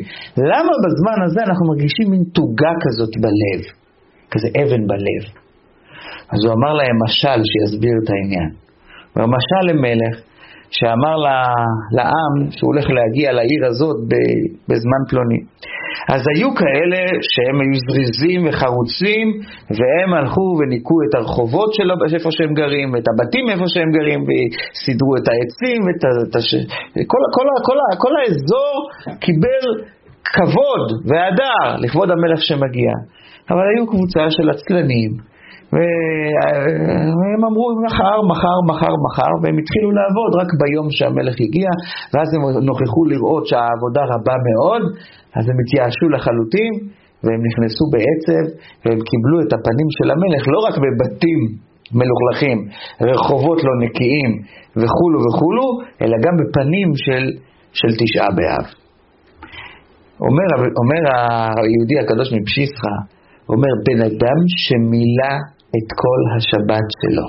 למה בזמן הזה אנחנו מרגישים מין תוגה כזאת בלב, כזה אבן בלב? אז הוא אמר להם משל שיסביר את העניין. הוא אומר, משל למלך שאמר לעם שהוא הולך להגיע לעיר הזאת בזמן פלוני. אז היו כאלה שהם היו זריזים וחרוצים, והם הלכו וניקו את הרחובות שלו איפה שהם גרים, את הבתים איפה שהם גרים, וסידרו את העצים, ואת את הש... כל, כל, כל, כל האזור קיבל כבוד והדר לכבוד המלך שמגיע. אבל היו קבוצה של עצלנים. והם אמרו מחר, מחר, מחר, מחר, והם התחילו לעבוד רק ביום שהמלך הגיע, ואז הם נוכחו לראות שהעבודה רבה מאוד, אז הם התייאשו לחלוטין, והם נכנסו בעצב, והם קיבלו את הפנים של המלך לא רק בבתים מלוכלכים, רחובות לא נקיים וכולו וכולו, אלא גם בפנים של, של תשעה באב. אומר, אומר היהודי הקדוש מפשיסחה, אומר, בן אדם שמילא את כל השבת שלו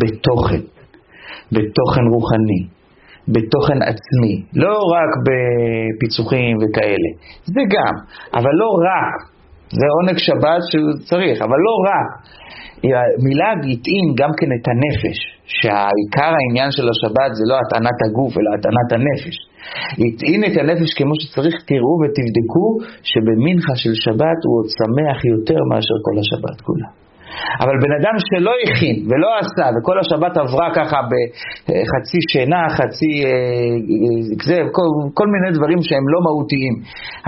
בתוכן, בתוכן רוחני, בתוכן עצמי, לא רק בפיצוחים וכאלה, זה גם, אבל לא רק, זה עונג שבת שהוא צריך, אבל לא רק. מילה התאים גם כן את הנפש, שהעיקר העניין של השבת זה לא הטענת הגוף אלא הטענת הנפש. הטעין את הנפש כמו שצריך, תראו ותבדקו שבמנחה של שבת הוא עוד שמח יותר מאשר כל השבת כולה. אבל בן אדם שלא הכין ולא עשה, וכל השבת עברה ככה בחצי שינה, חצי... אה, אה, זה, כל, כל מיני דברים שהם לא מהותיים.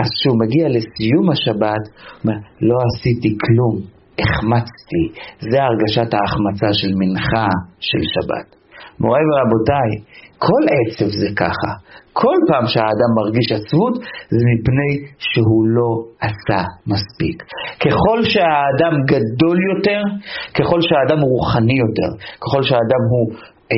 אז כשהוא מגיע לסיום השבת, הוא אומר, לא עשיתי כלום, החמצתי. זה הרגשת ההחמצה של מנחה של שבת. מוריי ורבותיי, כל עצב זה ככה. כל פעם שהאדם מרגיש עצבות, זה מפני שהוא לא עשה מספיק. ככל שהאדם גדול יותר, ככל שהאדם הוא רוחני יותר, ככל שהאדם הוא אה,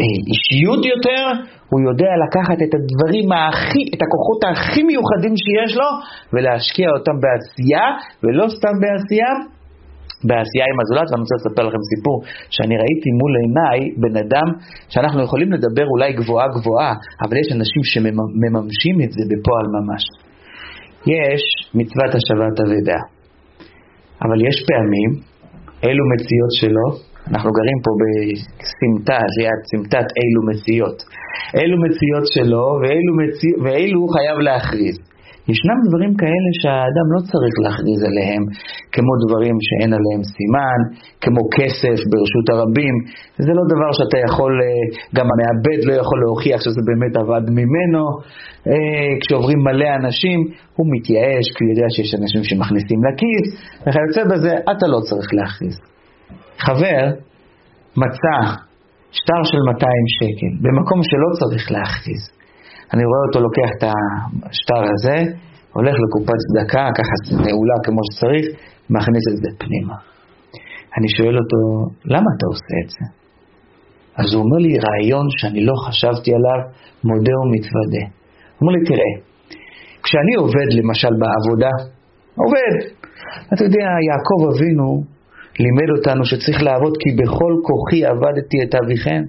אה, אישיות יותר, הוא יודע לקחת את הדברים הכי, את הכוחות הכי מיוחדים שיש לו, ולהשקיע אותם בעשייה, ולא סתם בעשייה, בעשייה עם הזולת, ואני רוצה לספר לכם סיפור שאני ראיתי מול עיניי בן אדם שאנחנו יכולים לדבר אולי גבוהה גבוהה, אבל יש אנשים שמממשים את זה בפועל ממש. יש מצוות השבת אבדה, אבל יש פעמים, אלו מציאות שלו, אנחנו גרים פה בסמטה, ליד סמטת אילו מציאות. אלו מציאות שלו ואילו, מציא, ואילו הוא חייב להכריז. ישנם דברים כאלה שהאדם לא צריך להכריז עליהם, כמו דברים שאין עליהם סימן, כמו כסף ברשות הרבים. זה לא דבר שאתה יכול, אה, גם המעבד לא יכול להוכיח שזה באמת עבד ממנו. אה, כשעוברים מלא אנשים, הוא מתייאש, כי הוא יודע שיש אנשים שמכניסים לכיס, וכיוצא בזה, אתה לא צריך להכריז. חבר מצא שטר של 200 שקל במקום שלא צריך להכריז. אני רואה אותו לוקח את השטר הזה, הולך לקופת צדקה, ככה נעולה כמו שצריך, מכניס את זה פנימה. אני שואל אותו, למה אתה עושה את זה? אז הוא אומר לי רעיון שאני לא חשבתי עליו, מודה ומתוודה. הוא אומר לי, תראה, כשאני עובד למשל בעבודה, עובד, אתה יודע, יעקב אבינו לימד אותנו שצריך לעבוד כי בכל כוחי עבדתי את אביכם.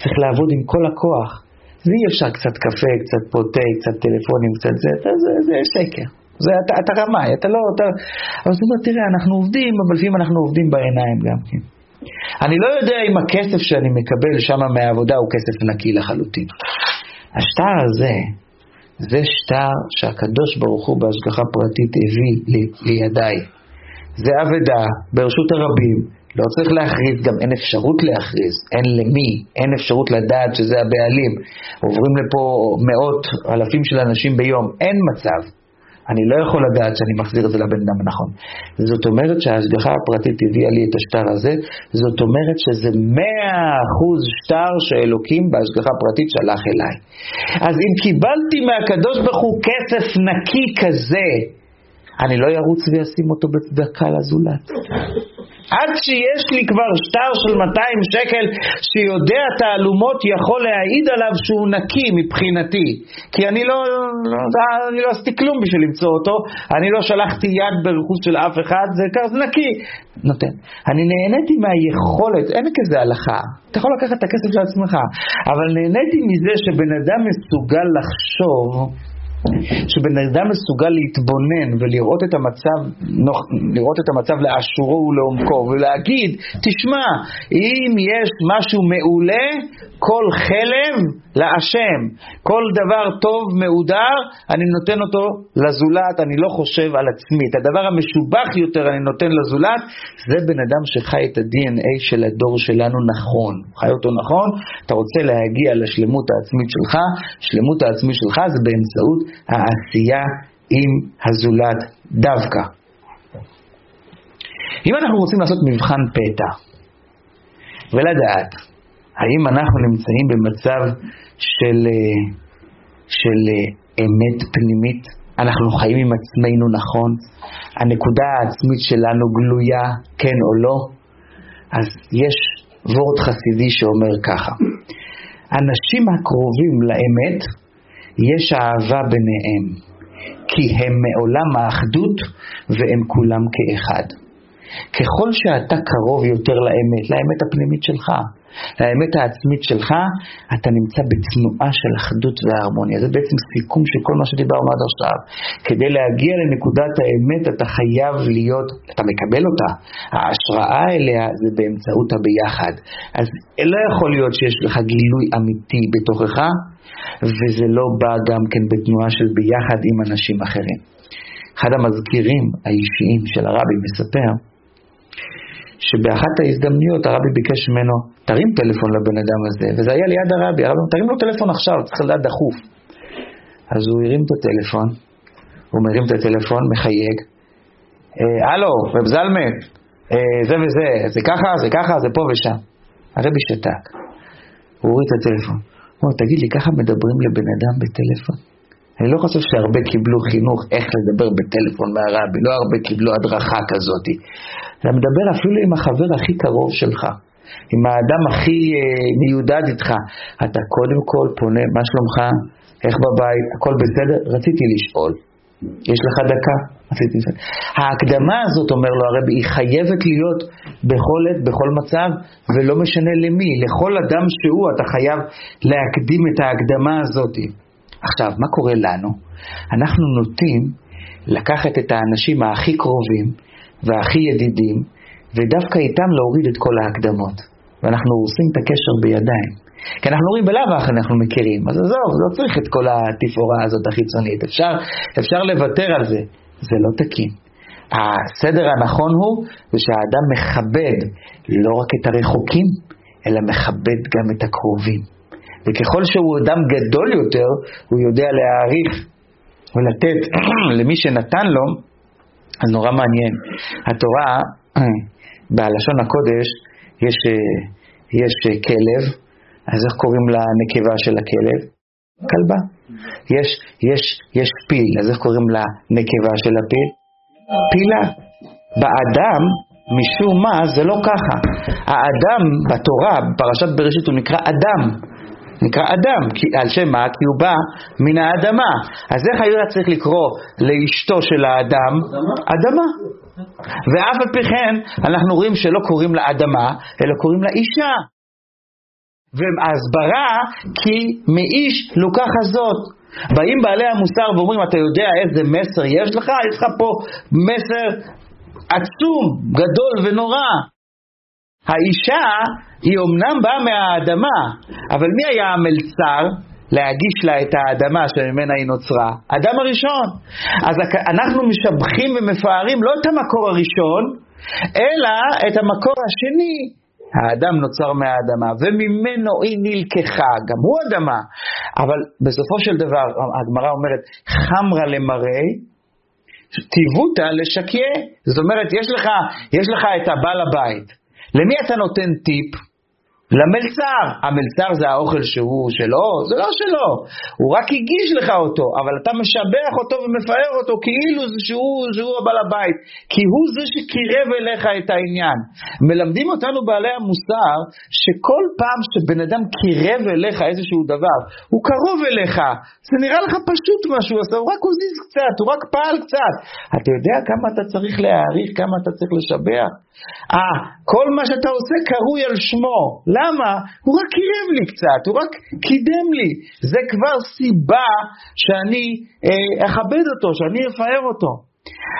צריך לעבוד עם כל הכוח. זה אי אפשר קצת קפה, קצת פוטה, קצת טלפונים, קצת זה, זה, זה, זה שקר. זה, אתה, אתה רמאי, אתה לא, אתה... אבל זאת אומרת, תראה, אנחנו עובדים, אבל לפעמים אנחנו עובדים בעיניים גם כן. אני לא יודע אם הכסף שאני מקבל שם מהעבודה הוא כסף נקי לחלוטין. השטר הזה, זה שטר שהקדוש ברוך הוא בהשגחה פרטית הביא לידיי. זה אבדה ברשות הרבים, לא צריך להכריז, גם אין אפשרות להכריז, אין למי, אין אפשרות לדעת שזה הבעלים. עוברים לפה מאות, אלפים של אנשים ביום, אין מצב. אני לא יכול לדעת שאני מחזיר את זה לבן אדם הנכון. זאת אומרת שההשגחה הפרטית הביאה לי את השטר הזה, זאת אומרת שזה מאה אחוז שטר שאלוקים בהשגחה הפרטית שלח אליי. אז אם קיבלתי מהקדוש ברוך הוא כסף נקי כזה, אני לא ארוץ ואשים אותו בצדקה לזולת. עד שיש לי כבר שטר של 200 שקל שיודע תעלומות יכול להעיד עליו שהוא נקי מבחינתי. כי אני לא, לא, אני לא עשיתי כלום בשביל למצוא אותו. אני לא שלחתי יד ברכוש של אף אחד זה כזה נקי. נותן. אני נהניתי מהיכולת, אין כזה הלכה. אתה יכול לקחת את הכסף של עצמך אבל נהניתי מזה שבן אדם מסוגל לחשוב שבן אדם מסוגל להתבונן ולראות את המצב, לראות את המצב לאשורו ולעומקו ולהגיד, תשמע, אם יש משהו מעולה, כל חלב להשם, כל דבר טוב מעודר, אני נותן אותו לזולת, אני לא חושב על עצמי. את הדבר המשובח יותר אני נותן לזולת, זה בן אדם שחי את ה-DNA של הדור שלנו נכון. חי אותו נכון, אתה רוצה להגיע לשלמות העצמית שלך, שלמות העצמית שלך זה באמצעות העשייה עם הזולת דווקא. אם אנחנו רוצים לעשות מבחן פתע ולדעת האם אנחנו נמצאים במצב של, אה, של אה, אמת פנימית, אנחנו חיים עם עצמנו נכון, הנקודה העצמית שלנו גלויה, כן או לא, אז יש וורד חסידי שאומר ככה, אנשים הקרובים לאמת, יש אהבה ביניהם, כי הם מעולם האחדות והם כולם כאחד. ככל שאתה קרוב יותר לאמת, לאמת הפנימית שלך, לאמת העצמית שלך, אתה נמצא בתנועה של אחדות והרמוניה. זה בעצם סיכום של כל מה שדיברנו עד עכשיו. כדי להגיע לנקודת האמת אתה חייב להיות, אתה מקבל אותה. ההשראה אליה זה באמצעות הביחד. אז לא יכול להיות שיש לך גילוי אמיתי בתוכך, וזה לא בא גם כן בתנועה של ביחד עם אנשים אחרים. אחד המזכירים האישיים של הרבי מספר שבאחת ההזדמנויות הרבי ביקש ממנו, תרים טלפון לבן אדם הזה, וזה היה ליד הרבי, הרבי אמר, תרים לו טלפון עכשיו, צריך לדעת דחוף. אז הוא הרים את הטלפון, הוא מרים את הטלפון, מחייג, אה, הלו, רב זלמן, אה, זה וזה, זה ככה, זה ככה, זה פה ושם. הרבי שתק, הוא הוריד את הטלפון. הוא אומר, תגיד לי, ככה מדברים לבן אדם בטלפון? אני לא חושב שהרבה קיבלו חינוך איך לדבר בטלפון מהרבי, לא הרבה קיבלו הדרכה כזאת. אתה מדבר אפילו עם החבר הכי קרוב שלך, עם האדם הכי אה, מיודד איתך. אתה קודם כל פונה, מה שלומך? איך בבית? הכל בסדר? רציתי לשאול. יש לך דקה? רציתי לשאול. ההקדמה הזאת, אומר לו הרבי, היא חייבת להיות בכל עת, בכל מצב, ולא משנה למי. לכל אדם שהוא, אתה חייב להקדים את ההקדמה הזאת. עכשיו, מה קורה לנו? אנחנו נוטים לקחת את האנשים הכי קרובים והכי ידידים, ודווקא איתם להוריד את כל ההקדמות. ואנחנו עושים את הקשר בידיים. כי אנחנו רואים בלאו הכי אנחנו מכירים, אז עזוב, לא צריך את כל התפאורה הזאת החיצונית, אפשר, אפשר לוותר על זה, זה לא תקין. הסדר הנכון הוא, זה שהאדם מכבד לא רק את הרחוקים, אלא מכבד גם את הקרובים. וככל שהוא אדם גדול יותר, הוא יודע להעריך ולתת למי שנתן לו, אז נורא מעניין. התורה, בלשון הקודש, יש, יש כלב, אז איך קוראים לנקבה של הכלב? כלבה. יש, יש, יש פיל, אז איך קוראים לנקבה של הפיל? פילה. באדם, משום מה, זה לא ככה. האדם בתורה, בפרשת בראשית, הוא נקרא אדם. נקרא אדם, כי, על שם מה? כי הוא בא מן האדמה. אז איך היה צריך לקרוא לאשתו של האדם? אדמה. ואף על פי כן, אנחנו רואים שלא קוראים לה אדמה, אלא קוראים לה אישה. והסברה, כי מאיש לוקחה זאת. באים בעלי המוסר ואומרים, אתה יודע איזה מסר יש לך? יש לך פה מסר עצום, גדול ונורא. האישה היא אומנם באה מהאדמה, אבל מי היה המלצר? להגיש לה את האדמה שממנה היא נוצרה? אדם הראשון. אז אנחנו משבחים ומפארים לא את המקור הראשון, אלא את המקור השני. האדם נוצר מהאדמה, וממנו היא נלקחה, גם הוא אדמה. אבל בסופו של דבר, הגמרא אומרת, חמרה למראה, טיבותא לשקיה. זאת אומרת, יש לך, יש לך את הבעל הבית. למי אתה נותן טיפ? למלצר. המלצר זה האוכל שהוא שלו? זה לא שלו. הוא רק הגיש לך אותו, אבל אתה משבח אותו ומפאר אותו כאילו שהוא, שהוא הבעל הבית. כי הוא זה שקירב אליך את העניין. מלמדים אותנו בעלי המוסר שכל פעם שבן אדם קירב אליך איזשהו דבר, הוא קרוב אליך. זה נראה לך פשוט מה שהוא עושה, הוא רק הוזיז קצת, הוא רק פעל קצת. אתה יודע כמה אתה צריך להעריך, כמה אתה צריך לשבח? אה, כל מה שאתה עושה קרוי על שמו. למה? הוא רק קירב לי קצת, הוא רק קידם לי. זה כבר סיבה שאני אה, אכבד אותו, שאני אפאר אותו.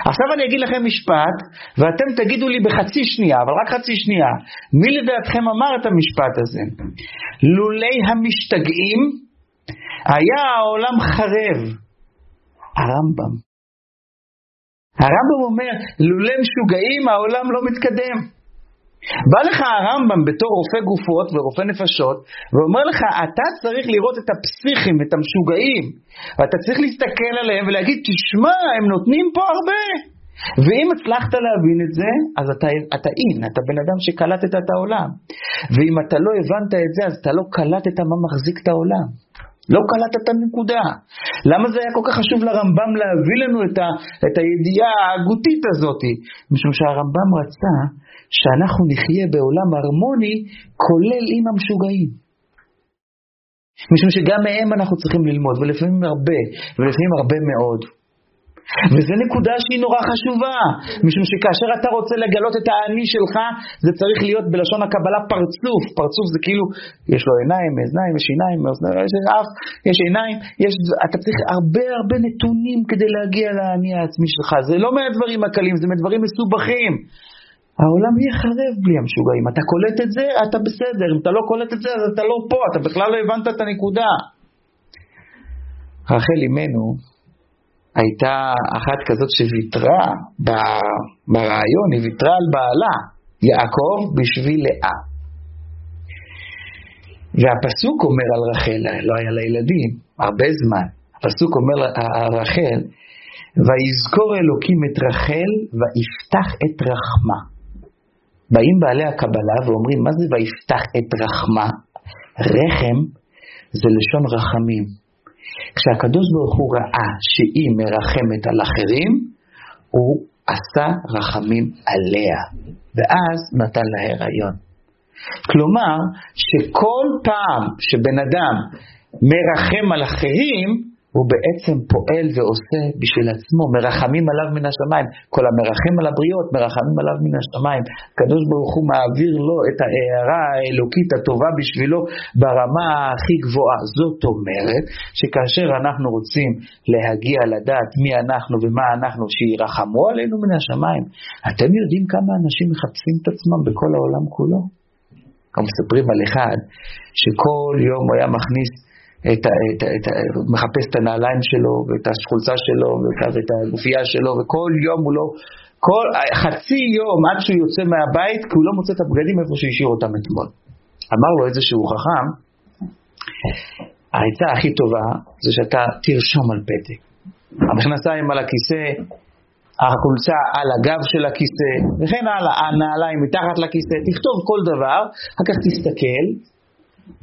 עכשיו אני אגיד לכם משפט, ואתם תגידו לי בחצי שנייה, אבל רק חצי שנייה, מי לדעתכם אמר את המשפט הזה? לולי המשתגעים, היה העולם חרב. הרמב"ם. הרמב"ם אומר, לולא משוגעים העולם לא מתקדם. בא לך הרמב"ם בתור רופא גופות ורופא נפשות, ואומר לך, אתה צריך לראות את הפסיכים, את המשוגעים, ואתה צריך להסתכל עליהם ולהגיד, תשמע, הם נותנים פה הרבה. ואם הצלחת להבין את זה, אז אתה, אתה אין, אתה בן אדם שקלטת את העולם. ואם אתה לא הבנת את זה, אז אתה לא קלטת מה מחזיק את העולם. לא קלט את הנקודה. למה זה היה כל כך חשוב לרמב"ם להביא לנו את, ה, את הידיעה ההגותית הזאת? משום שהרמב"ם רצה שאנחנו נחיה בעולם הרמוני, כולל עם המשוגעים. משום שגם מהם אנחנו צריכים ללמוד, ולפעמים הרבה, ולפעמים הרבה מאוד. וזו נקודה שהיא נורא חשובה, משום שכאשר אתה רוצה לגלות את האני שלך, זה צריך להיות בלשון הקבלה פרצוף. פרצוף זה כאילו, יש לו עיניים, אוזניים, יש עיניים, יש אף, יש עיניים, יש, אתה צריך הרבה הרבה נתונים כדי להגיע לאני העצמי שלך. זה לא מהדברים הקלים, זה מדברים מסובכים. העולם יהיה חרב בלי המשוגעים. אתה קולט את זה, אתה בסדר. אם אתה לא קולט את זה, אז אתה לא פה, אתה בכלל לא הבנת את הנקודה. רחל אימנו, הייתה אחת כזאת שוויתרה ברעיון, היא ויתרה על בעלה, יעקב בשביל לאה. והפסוק אומר על רחל, לא היה לה ילדים, הרבה זמן, הפסוק אומר על רחל, ויזכור אלוקים את רחל ויפתח את רחמה. באים בעלי הקבלה ואומרים, מה זה ויפתח את רחמה? רחם זה לשון רחמים. כשהקדוש ברוך הוא ראה שהיא מרחמת על אחרים, הוא עשה רחמים עליה, ואז נתן לה הריון. כלומר, שכל פעם שבן אדם מרחם על אחרים, הוא בעצם פועל ועושה בשביל עצמו, מרחמים עליו מן השמיים. כל המרחם על הבריות, מרחמים עליו מן השמיים. הקדוש ברוך הוא מעביר לו את ההערה האלוקית הטובה בשבילו ברמה הכי גבוהה. זאת אומרת, שכאשר אנחנו רוצים להגיע לדעת מי אנחנו ומה אנחנו, שירחמו עלינו מן השמיים, אתם יודעים כמה אנשים מחפשים את עצמם בכל העולם כולו? אנחנו מספרים על אחד שכל יום הוא היה מכניס את, את, את, מחפש את הנעליים שלו, ואת החולצה שלו, ואת הגופייה שלו, וכל יום הוא לא, כל, חצי יום עד שהוא יוצא מהבית, כי הוא לא מוצא את הבגדים איפה שהשאיר אותם אתמול. אמר לו איזשהו חכם, העצה הכי טובה זה שאתה תרשום על פתק. המכנסיים על הכיסא, החולצה על הגב של הכיסא, וכן הלאה, הנעליים מתחת לכיסא, תכתוב כל דבר, אחר כך תסתכל,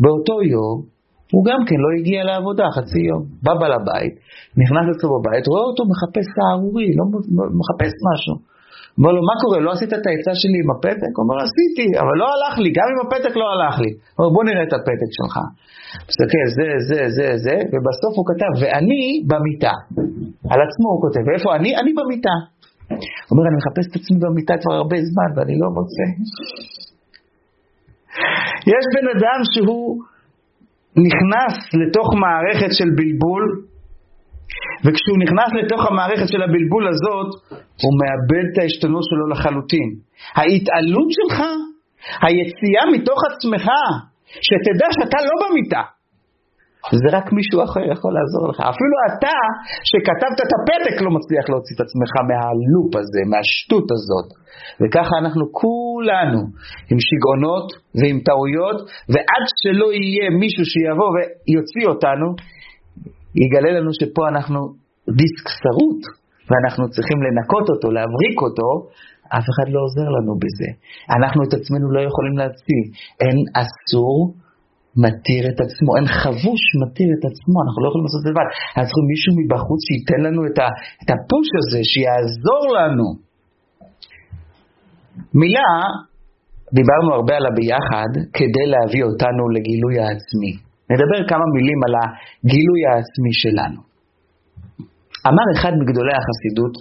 באותו יום הוא גם כן לא הגיע לעבודה חצי יום. בא בעל הבית, נכנס אצלו בבית, רואה אותו מחפש סהרורי, לא מחפש משהו. אומר לו, מה קורה? לא עשית את העצה שלי עם הפתק? הוא אומר, עשיתי, אבל לא הלך לי, גם עם הפתק לא הלך לי. הוא אומר, בוא נראה את הפתק שלך. מסתכל, זה, זה, זה, זה, ובסוף הוא כתב, ואני במיטה. על עצמו הוא כותב, ואיפה אני? אני במיטה. הוא אומר, אני מחפש את עצמי במיטה כבר הרבה זמן, ואני לא מוצא. יש בן אדם שהוא נכנס לתוך מערכת של בלבול, וכשהוא נכנס לתוך המערכת של הבלבול הזאת, הוא מאבד את העשתונות שלו לחלוטין. ההתעלות שלך, היציאה מתוך עצמך, שתדע שאתה לא במיטה. זה רק מישהו אחר יכול לעזור לך. אפילו אתה, שכתבת את הפתק, לא מצליח להוציא את עצמך מהלופ הזה, מהשטות הזאת. וככה אנחנו כולנו עם שיגעונות ועם טעויות, ועד שלא יהיה מישהו שיבוא ויוציא אותנו, יגלה לנו שפה אנחנו דיסק שרוט, ואנחנו צריכים לנקות אותו, להבריק אותו, אף אחד לא עוזר לנו בזה. אנחנו את עצמנו לא יכולים להציל. אין אסור מתיר את עצמו, אין חבוש מתיר את עצמו, אנחנו לא יכולים לעשות את זה לבד. אנחנו צריכים מישהו מבחוץ שייתן לנו את, את הפוש הזה, שיעזור לנו. מילה, דיברנו הרבה על הביחד כדי להביא אותנו לגילוי העצמי. נדבר כמה מילים על הגילוי העצמי שלנו. אמר אחד מגדולי החסידות,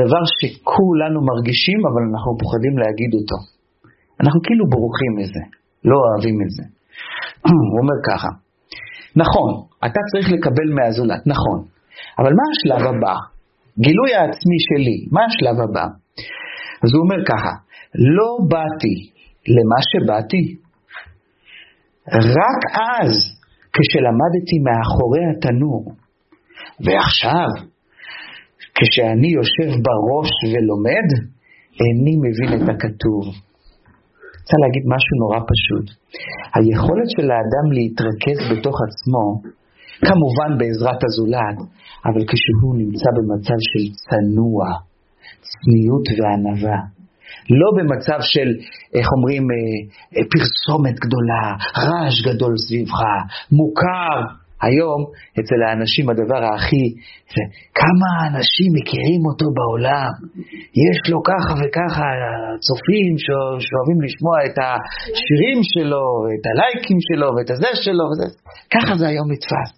דבר שכולנו מרגישים, אבל אנחנו פוחדים להגיד אותו. אנחנו כאילו בורחים מזה, לא אוהבים את זה. הוא אומר ככה, נכון, אתה צריך לקבל מהזולת, נכון, אבל מה השלב הבא? גילוי העצמי שלי, מה השלב הבא? אז הוא אומר ככה, לא באתי למה שבאתי, רק אז, כשלמדתי מאחורי התנור, ועכשיו, כשאני יושב בראש ולומד, איני מבין את הכתוב. רוצה להגיד משהו נורא פשוט. היכולת של האדם להתרכז בתוך עצמו, כמובן בעזרת הזולת, אבל כשהוא נמצא במצב של צנוע, צניעות וענווה, לא במצב של, איך אומרים, אה, אה, פרסומת גדולה, רעש גדול סביבך, מוכר, היום אצל האנשים הדבר הכי, כמה אנשים מכירים אותו בעולם, יש לו ככה וככה צופים שאוהבים לשמוע את השירים שלו, את הלייקים שלו ואת הזה שלו, וזה, ככה זה היום נתפס.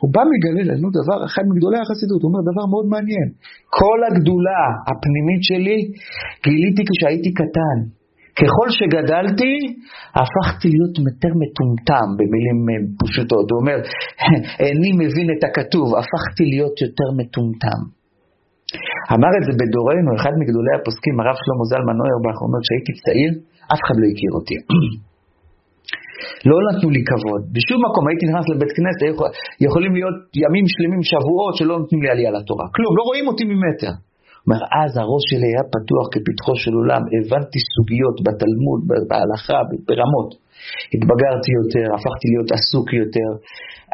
הוא בא מגלה לנו דבר, אחד מגדולי החסידות, הוא אומר דבר מאוד מעניין. כל הגדולה הפנימית שלי גיליתי כשהייתי קטן. ככל שגדלתי, הפכתי להיות יותר מטומטם, במילים אה, פשוטות. הוא אומר, איני מבין את הכתוב, הפכתי להיות יותר מטומטם. אמר את זה בדורנו, אחד מגדולי הפוסקים, הרב שלמה זלמן נוירבך, אומר, כשהייתי צעיר, אף אחד לא הכיר אותי. לא נתנו לי כבוד. בשום מקום הייתי נכנס לבית כנסת, יכולים להיות ימים שלמים, שבועות, שלא נותנים לי עלייה לתורה. כלום, לא רואים אותי ממטר. אומר, אז הראש שלי היה פתוח כפתחו של עולם, הבנתי סוגיות בתלמוד, בהלכה, ברמות. התבגרתי יותר, הפכתי להיות עסוק יותר,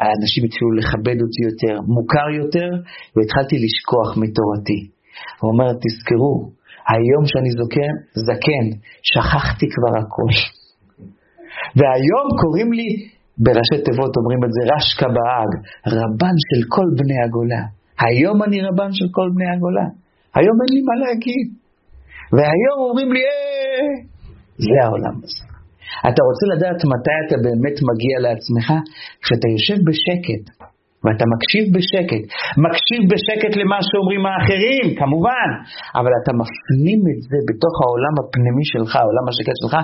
האנשים התחילו לכבד אותי יותר, מוכר יותר, והתחלתי לשכוח מתורתי. הוא אומר, תזכרו, היום שאני זוקן, זקן, שכחתי כבר הכל. והיום קוראים לי, בראשי תיבות אומרים את זה, רשקה בהאג, רבן של כל בני הגולה. היום אני רבן של כל בני הגולה. היום אין לי מה להגיד. והיום אומרים לי, אה, זה העולם הזה. אתה רוצה לדעת מתי אתה באמת מגיע לעצמך? כשאתה יושב בשקט, ואתה מקשיב בשקט. מקשיב בשקט למה שאומרים האחרים, כמובן, אבל אתה מפנים את זה בתוך העולם הפנימי שלך, העולם השקט שלך,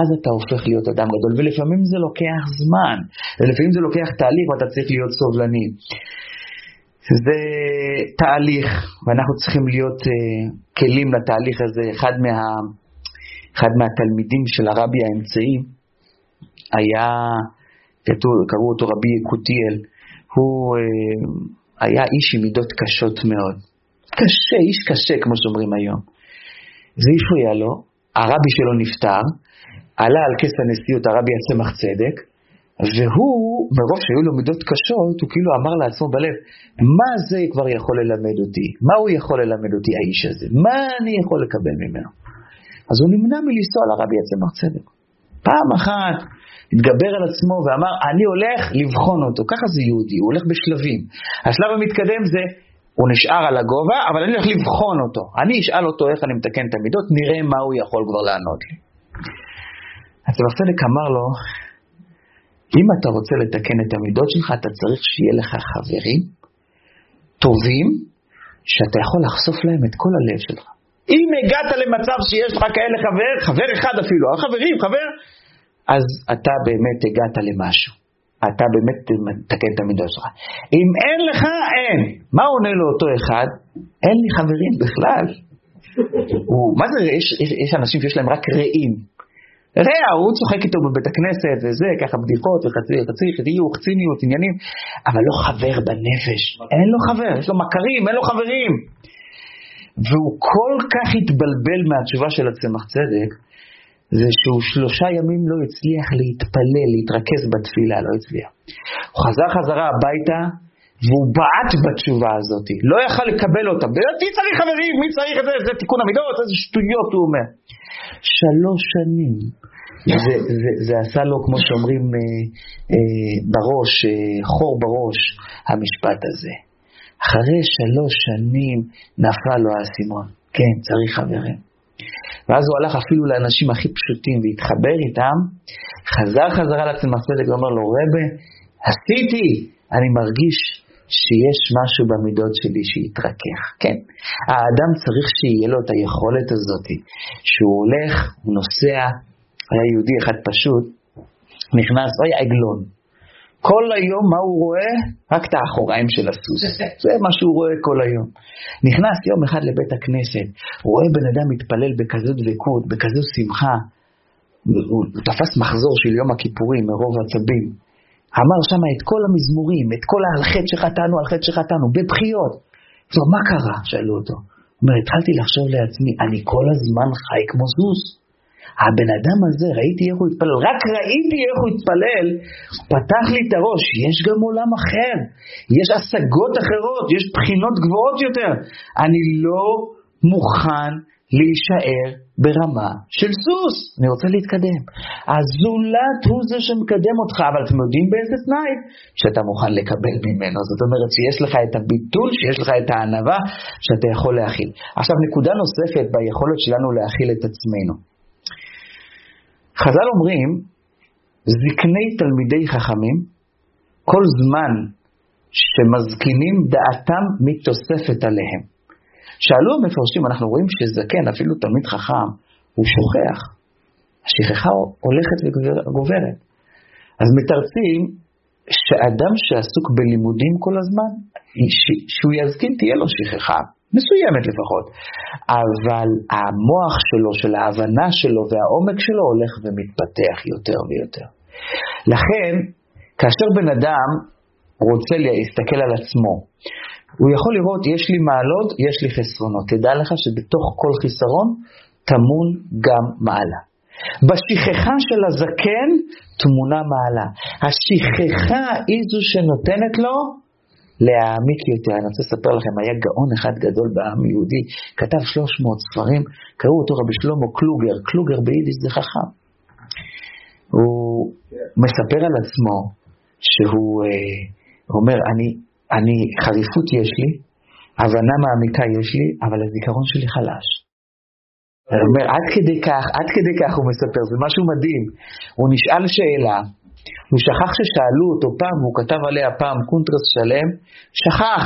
אז אתה הופך להיות אדם גדול. ולפעמים זה לוקח זמן, ולפעמים זה לוקח תהליך ואתה צריך להיות סובלני. זה תהליך, ואנחנו צריכים להיות uh, כלים לתהליך הזה. אחד, מה, אחד מהתלמידים של הרבי האמצעי היה, קראו אותו רבי יקותיאל, הוא uh, היה איש עם מידות קשות מאוד. קשה, איש קשה, כמו שאומרים היום. זה הפריע לו, הרבי שלו נפטר, עלה על כס הנשיאות הרבי הצמח צדק, והוא, מרוב שהיו לו מידות קשות, הוא כאילו אמר לעצמו בלב, מה זה כבר יכול ללמד אותי? מה הוא יכול ללמד אותי, האיש הזה? מה אני יכול לקבל ממנו? אז הוא נמנע מלנסוע לרבי הצמח צדק. פעם אחת התגבר על עצמו ואמר, אני הולך לבחון אותו. ככה זה יהודי, הוא הולך בשלבים. השלב המתקדם זה, הוא נשאר על הגובה, אבל אני הולך לבחון אותו. אני אשאל אותו איך אני מתקן את המידות, נראה מה הוא יכול כבר לענות לי. הצמח צדק אמר לו, אם אתה רוצה לתקן את המידות שלך, אתה צריך שיהיה לך חברים טובים, שאתה יכול לחשוף להם את כל הלב שלך. אם הגעת למצב שיש לך כאלה חבר, חבר אחד אפילו, חברים, חבר, אז אתה באמת הגעת למשהו. אתה באמת מתקן את המידות שלך. אם אין לך, אין. מה עונה לו אותו אחד? אין לי חברים בכלל. הוא, מה זה, יש, יש, יש אנשים שיש להם רק רעים. רע, הוא צוחק איתו בבית הכנסת וזה, ככה בדיחות וחצי, חצי, חיוך, ציניות, עניינים, אבל לא חבר בנפש. אין לו חבר, יש לו מכרים, אין לו חברים. והוא כל כך התבלבל מהתשובה של הצמח צדק, זה שהוא שלושה ימים לא הצליח להתפלל, להתרכז בתפילה, לא הצליח. הוא חזר חזרה הביתה, והוא בעט בתשובה הזאת, לא יכל לקבל אותה. מי צריך חברים? מי צריך את זה? זה תיקון המידות? איזה שטויות הוא אומר. שלוש שנים. זה, עשה לו, כמו שאומרים אה, אה, בראש, אה, חור בראש, המשפט הזה. אחרי שלוש שנים נפל לו האסימון. כן, צריך חברים. ואז הוא הלך אפילו לאנשים הכי פשוטים והתחבר איתם, חזר חזרה הצדק ואומר לו, רבה, עשיתי, אני מרגיש שיש משהו במידות שלי שיתרכך. כן, האדם צריך שיהיה לו את היכולת הזאת, שהוא הולך, הוא נוסע, היה יהודי אחד פשוט, נכנס, אוי עגלון. כל היום מה הוא רואה? רק את האחוריים של הסוס. זה מה שהוא רואה כל היום. נכנס יום אחד לבית הכנסת, רואה בן אדם מתפלל בכזאת דבקות, בכזאת שמחה. הוא תפס מחזור של יום הכיפורים מרוב עצבים. אמר שם את כל המזמורים, את כל על חטא שחטאנו, על חטא שחטאנו, בבחיות. טוב, מה קרה? שאלו אותו. הוא אומר, התחלתי לחשוב לעצמי, אני כל הזמן חי כמו סוס. הבן אדם הזה, ראיתי איך הוא התפלל, רק ראיתי איך הוא התפלל, פתח לי את הראש, יש גם עולם אחר, יש השגות אחרות, יש בחינות גבוהות יותר. אני לא מוכן להישאר ברמה של סוס. אני רוצה להתקדם. הזולת הוא זה שמקדם אותך, אבל אתם יודעים באיזה תנאי? שאתה מוכן לקבל ממנו. זאת אומרת שיש לך את הביטול, שיש לך את הענווה, שאתה יכול להכיל. עכשיו, נקודה נוספת ביכולת שלנו להכיל את עצמנו. חז"ל אומרים, זקני תלמידי חכמים, כל זמן שמזקינים דעתם מתוספת עליהם. שאלו המפרשים, אנחנו רואים שזקן, אפילו תלמיד חכם, הוא שוכח. השכחה הולכת וגוברת. אז מתרצים שאדם שעסוק בלימודים כל הזמן, שהוא יזקין תהיה לו שכחה, מסוימת לפחות, אבל המוח שלו, של ההבנה שלו והעומק שלו הולך ומתפתח יותר ויותר. לכן, כאשר בן אדם רוצה להסתכל על עצמו, הוא יכול לראות, יש לי מעלות, יש לי חסרונות. תדע לך שבתוך כל חיסרון טמון גם מעלה. בשכחה של הזקן תמונה מעלה. השכחה היא זו שנותנת לו להעמיק יותר. אני רוצה לספר לכם, היה גאון אחד גדול בעם יהודי, כתב 300 ספרים, קראו אותו רבי שלמה קלוגר, קלוגר ביידיש זה חכם. הוא מספר על עצמו שהוא אה, אומר, אני, אני, חריפות יש לי, הבנה מעמיקה יש לי, אבל הזיכרון שלי חלש. הוא אומר, עד כדי כך, עד כדי כך הוא מספר, זה משהו מדהים. הוא נשאל שאלה, הוא שכח ששאלו אותו פעם, והוא כתב עליה פעם קונטרס שלם, שכח.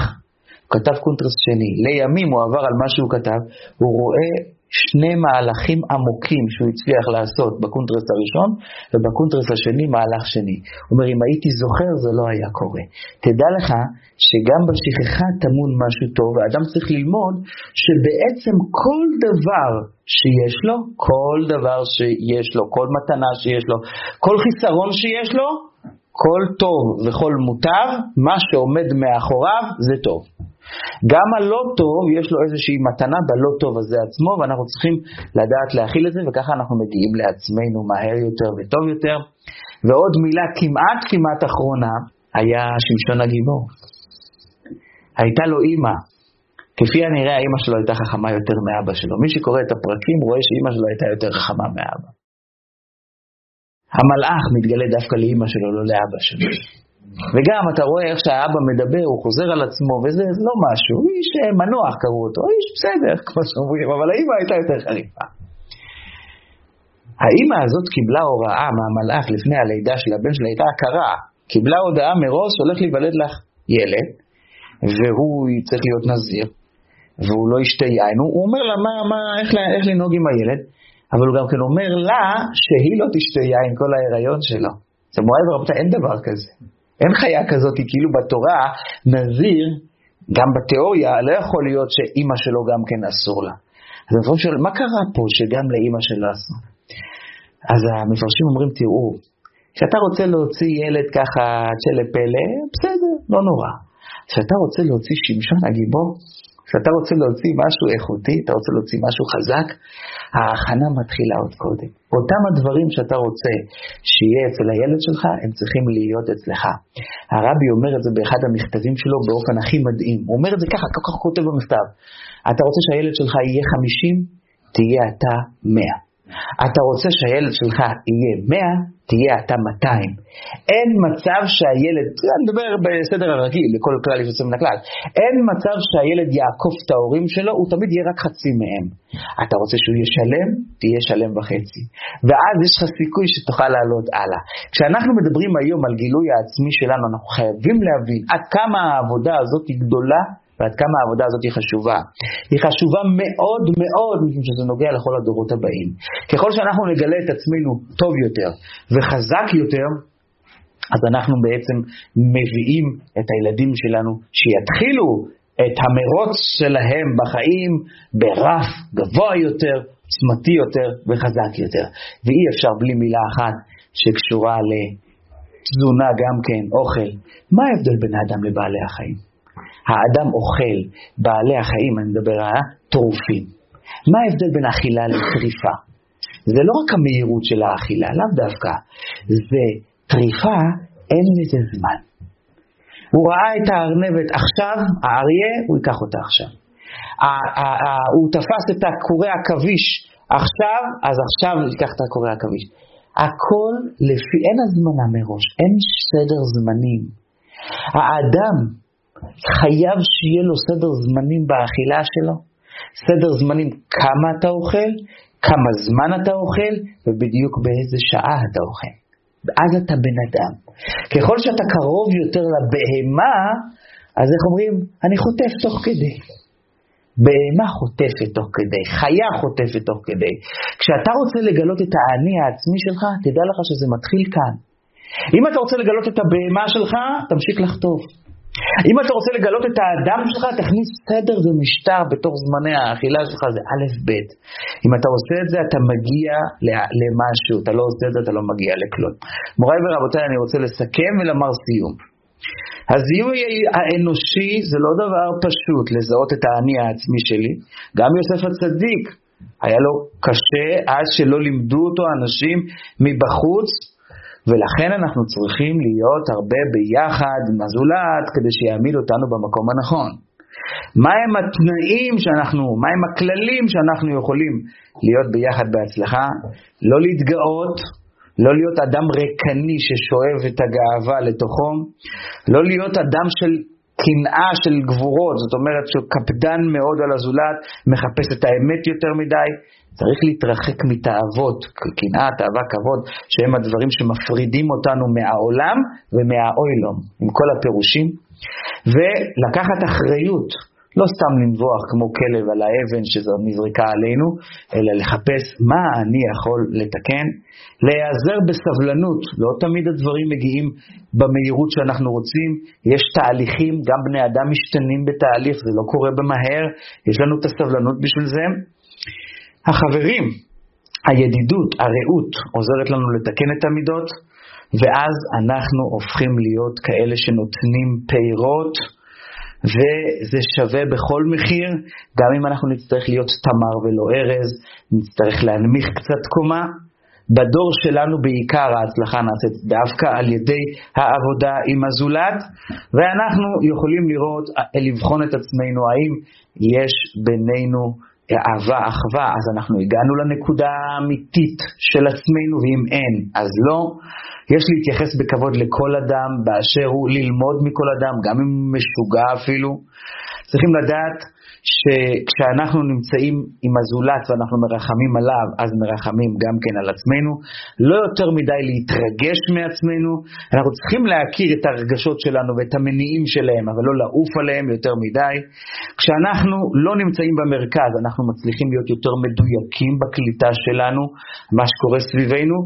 הוא כתב קונטרס שני. לימים הוא עבר על מה שהוא כתב, הוא רואה שני מהלכים עמוקים שהוא הצליח לעשות בקונטרס הראשון, ובקונטרס השני מהלך שני. הוא אומר, אם הייתי זוכר זה לא היה קורה. תדע לך שגם בשכחה טמון משהו טוב, והאדם צריך ללמוד שבעצם כל דבר שיש לו, כל דבר שיש לו, כל מתנה שיש לו, כל חיסרון שיש לו, כל טוב וכל מוטב, מה שעומד מאחוריו זה טוב. גם הלא טוב, יש לו איזושהי מתנה בלא טוב הזה עצמו, ואנחנו צריכים לדעת להכיל את זה, וככה אנחנו מגיעים לעצמנו מהר יותר וטוב יותר. ועוד מילה כמעט כמעט אחרונה, היה שמשון הגיבור. הייתה לו אימא. כפי הנראה, האימא שלו הייתה חכמה יותר מאבא שלו. מי שקורא את הפרקים רואה שאימא שלו הייתה יותר חכמה מאבא. המלאך מתגלה דווקא לאימא שלו, לא לאבא שלו. וגם אתה רואה איך שהאבא מדבר, הוא חוזר על עצמו, וזה לא משהו, איש אה, מנוח קראו אותו, איש בסדר, כמו שאומרים, אבל האימא הייתה יותר חריפה. האימא הזאת קיבלה הוראה מהמלאך לפני הלידה של הבן שלה, הייתה הכרה, קיבלה הודעה מראש, הולך להיוולד לך ילד, והוא צריך להיות נזיר, והוא לא ישתה יין, הוא אומר לה מה, מה, איך, איך לנהוג עם הילד, אבל הוא גם כן אומר לה שהיא לא תשתה יין כל ההיריון שלו. זה מורי ורבותיי, אין דבר כזה. אין חיה כזאת, כאילו בתורה נזיר, גם בתיאוריה, לא יכול להיות שאימא שלו גם כן אסור לה. אז המפרשים שואלים, מה קרה פה שגם לאימא שלו אסור? אז המפרשים אומרים, תראו, כשאתה רוצה להוציא ילד ככה צ'לה פלא, בסדר, לא נורא. כשאתה רוצה להוציא שמשון הגיבור, כשאתה רוצה להוציא משהו איכותי, אתה רוצה להוציא משהו חזק, ההכנה מתחילה עוד קודם. אותם הדברים שאתה רוצה שיהיה אצל הילד שלך, הם צריכים להיות אצלך. הרבי אומר את זה באחד המכתבים שלו באופן הכי מדהים. הוא אומר את זה ככה, ככה הוא כותב במכתב. אתה רוצה שהילד שלך יהיה 50, תהיה אתה 100. אתה רוצה שהילד שלך יהיה 100, תהיה אתה 200. אין מצב שהילד, אני מדבר בסדר הרגיל, לכל כלל יוצא מן הכלל, אין מצב שהילד יעקוף את ההורים שלו, הוא תמיד יהיה רק חצי מהם. אתה רוצה שהוא ישלם, תהיה שלם וחצי. ואז יש לך סיכוי שתוכל לעלות הלאה. כשאנחנו מדברים היום על גילוי העצמי שלנו, אנחנו חייבים להבין עד כמה העבודה הזאת היא גדולה ועד כמה העבודה הזאת היא חשובה. היא חשובה מאוד מאוד, משום שזה נוגע לכל הדורות הבאים. ככל שאנחנו נגלה את עצמנו טוב יותר וחזק יותר, אז אנחנו בעצם מביאים את הילדים שלנו שיתחילו את המרוץ שלהם בחיים ברף גבוה יותר, עוצמתי יותר וחזק יותר. ואי אפשר בלי מילה אחת שקשורה לתזונה גם כן, אוכל. מה ההבדל בין האדם לבעלי החיים? האדם אוכל, בעלי החיים, אני מדבר על הטרופים. מה ההבדל בין אכילה לטריפה? זה לא רק המהירות של האכילה, לאו דווקא. זה טריפה, אין לזה זמן. הוא ראה את הארנבת עכשיו, האריה, הוא ייקח אותה עכשיו. הוא תפס את הקורי עכביש עכשיו, אז עכשיו הוא ייקח את הקורי עכביש. הכל לפי, אין הזמנה מראש, אין סדר זמנים. האדם חייב שיהיה לו סדר זמנים באכילה שלו, סדר זמנים כמה אתה אוכל, כמה זמן אתה אוכל, ובדיוק באיזה שעה אתה אוכל. ואז אתה בן אדם. ככל שאתה קרוב יותר לבהמה, אז איך אומרים? אני חוטף תוך כדי. בהמה חוטפת תוך כדי, חיה חוטפת תוך כדי. כשאתה רוצה לגלות את האני העצמי שלך, תדע לך שזה מתחיל כאן. אם אתה רוצה לגלות את הבהמה שלך, תמשיך לחטוף. אם אתה רוצה לגלות את האדם שלך, תכניס סדר ומשטר בתוך זמני האכילה שלך, זה א' ב'. אם אתה עושה את זה, אתה מגיע למשהו, אתה לא עושה את זה, אתה לא מגיע לכלום. מוריי ורבותיי, אני רוצה לסכם ולומר סיום. הזיהוי האנושי זה לא דבר פשוט לזהות את האני העצמי שלי. גם יוסף הצדיק, היה לו קשה עד שלא לימדו אותו אנשים מבחוץ ולכן אנחנו צריכים להיות הרבה ביחד עם הזולת כדי שיעמיד אותנו במקום הנכון. מהם התנאים שאנחנו, מהם הכללים שאנחנו יכולים להיות ביחד בהצלחה? לא להתגאות, לא להיות אדם ריקני ששואב את הגאווה לתוכו, לא להיות אדם של קנאה של גבורות, זאת אומרת שהוא קפדן מאוד על הזולת, מחפש את האמת יותר מדי, צריך להתרחק מתאוות, קנאה, תאווה, כבוד, שהם הדברים שמפרידים אותנו מהעולם ומהאוילום, עם כל הפירושים, ולקחת אחריות. לא סתם לנבוח כמו כלב על האבן שזו נזרקה עלינו, אלא לחפש מה אני יכול לתקן, להיעזר בסבלנות, לא תמיד הדברים מגיעים במהירות שאנחנו רוצים, יש תהליכים, גם בני אדם משתנים בתהליך, זה לא קורה במהר, יש לנו את הסבלנות בשביל זה. החברים, הידידות, הרעות, עוזרת לנו לתקן את המידות, ואז אנחנו הופכים להיות כאלה שנותנים פירות, וזה שווה בכל מחיר, גם אם אנחנו נצטרך להיות תמר ולא ארז, נצטרך להנמיך קצת קומה. בדור שלנו בעיקר ההצלחה נעשית דווקא על ידי העבודה עם הזולת, ואנחנו יכולים לראות, לבחון את עצמנו, האם יש בינינו אהבה, אחווה, אז אנחנו הגענו לנקודה האמיתית של עצמנו, ואם אין, אז לא. יש להתייחס בכבוד לכל אדם באשר הוא, ללמוד מכל אדם, גם אם משוגע אפילו. צריכים לדעת שכשאנחנו נמצאים עם הזולת ואנחנו מרחמים עליו, אז מרחמים גם כן על עצמנו. לא יותר מדי להתרגש מעצמנו, אנחנו צריכים להכיר את הרגשות שלנו ואת המניעים שלהם, אבל לא לעוף עליהם יותר מדי. כשאנחנו לא נמצאים במרכז, אנחנו מצליחים להיות יותר מדויקים בקליטה שלנו, מה שקורה סביבנו.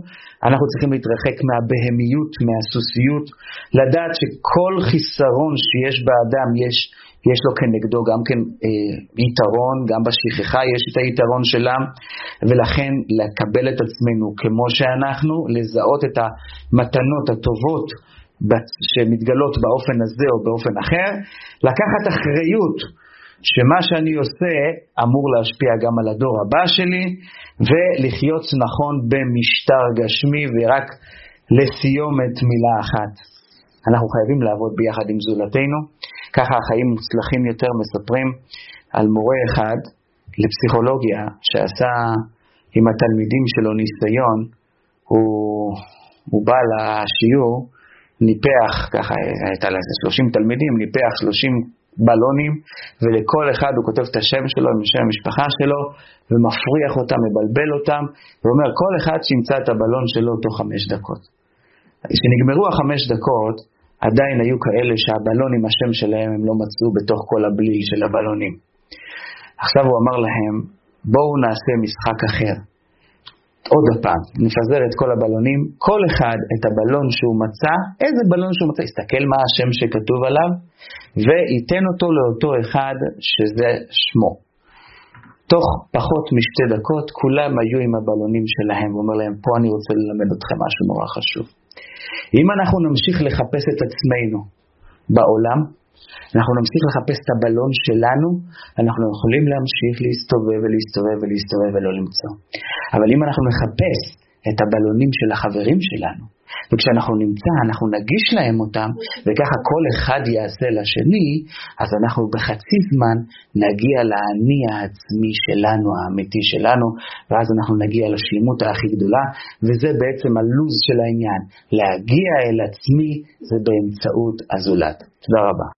אנחנו צריכים להתרחק מהבהמיות, מהסוסיות, לדעת שכל חיסרון שיש באדם יש יש לו כנגדו גם כן אה, יתרון, גם בשכחה יש את היתרון שלה, ולכן לקבל את עצמנו כמו שאנחנו, לזהות את המתנות הטובות שמתגלות באופן הזה או באופן אחר, לקחת אחריות שמה שאני עושה אמור להשפיע גם על הדור הבא שלי, ולחיות נכון במשטר גשמי, ורק לסיומת מילה אחת. אנחנו חייבים לעבוד ביחד עם זולתנו. ככה החיים מוצלחים יותר מספרים על מורה אחד לפסיכולוגיה שעשה עם התלמידים שלו ניסיון, הוא, הוא בא לשיעור, ניפח, ככה הייתה לזה 30 תלמידים, ניפח 30 בלונים, ולכל אחד הוא כותב את השם שלו עם שם המשפחה שלו, ומפריח אותם, מבלבל אותם, ואומר, כל אחד שימצא את הבלון שלו תוך חמש דקות. כשנגמרו החמש דקות, עדיין היו כאלה שהבלון עם השם שלהם הם לא מצאו בתוך כל הבליל של הבלונים. עכשיו הוא אמר להם, בואו נעשה משחק אחר. עוד פעם, נפזר את כל הבלונים, כל אחד את הבלון שהוא מצא, איזה בלון שהוא מצא, יסתכל מה השם שכתוב עליו, וייתן אותו לאותו אחד שזה שמו. תוך פחות משתי דקות כולם היו עם הבלונים שלהם, הוא אומר להם, פה אני רוצה ללמד אתכם משהו נורא חשוב. אם אנחנו נמשיך לחפש את עצמנו בעולם, אנחנו נמשיך לחפש את הבלון שלנו, אנחנו יכולים להמשיך להסתובב ולהסתובב ולהסתובב ולא למצוא. אבל אם אנחנו נחפש את הבלונים של החברים שלנו, וכשאנחנו נמצא, אנחנו נגיש להם אותם, וככה כל אחד יעשה לשני, אז אנחנו בחצי זמן נגיע לאני העצמי שלנו, האמיתי שלנו, ואז אנחנו נגיע לשלימות הכי גדולה, וזה בעצם הלוז של העניין. להגיע אל עצמי זה באמצעות הזולת. תודה רבה.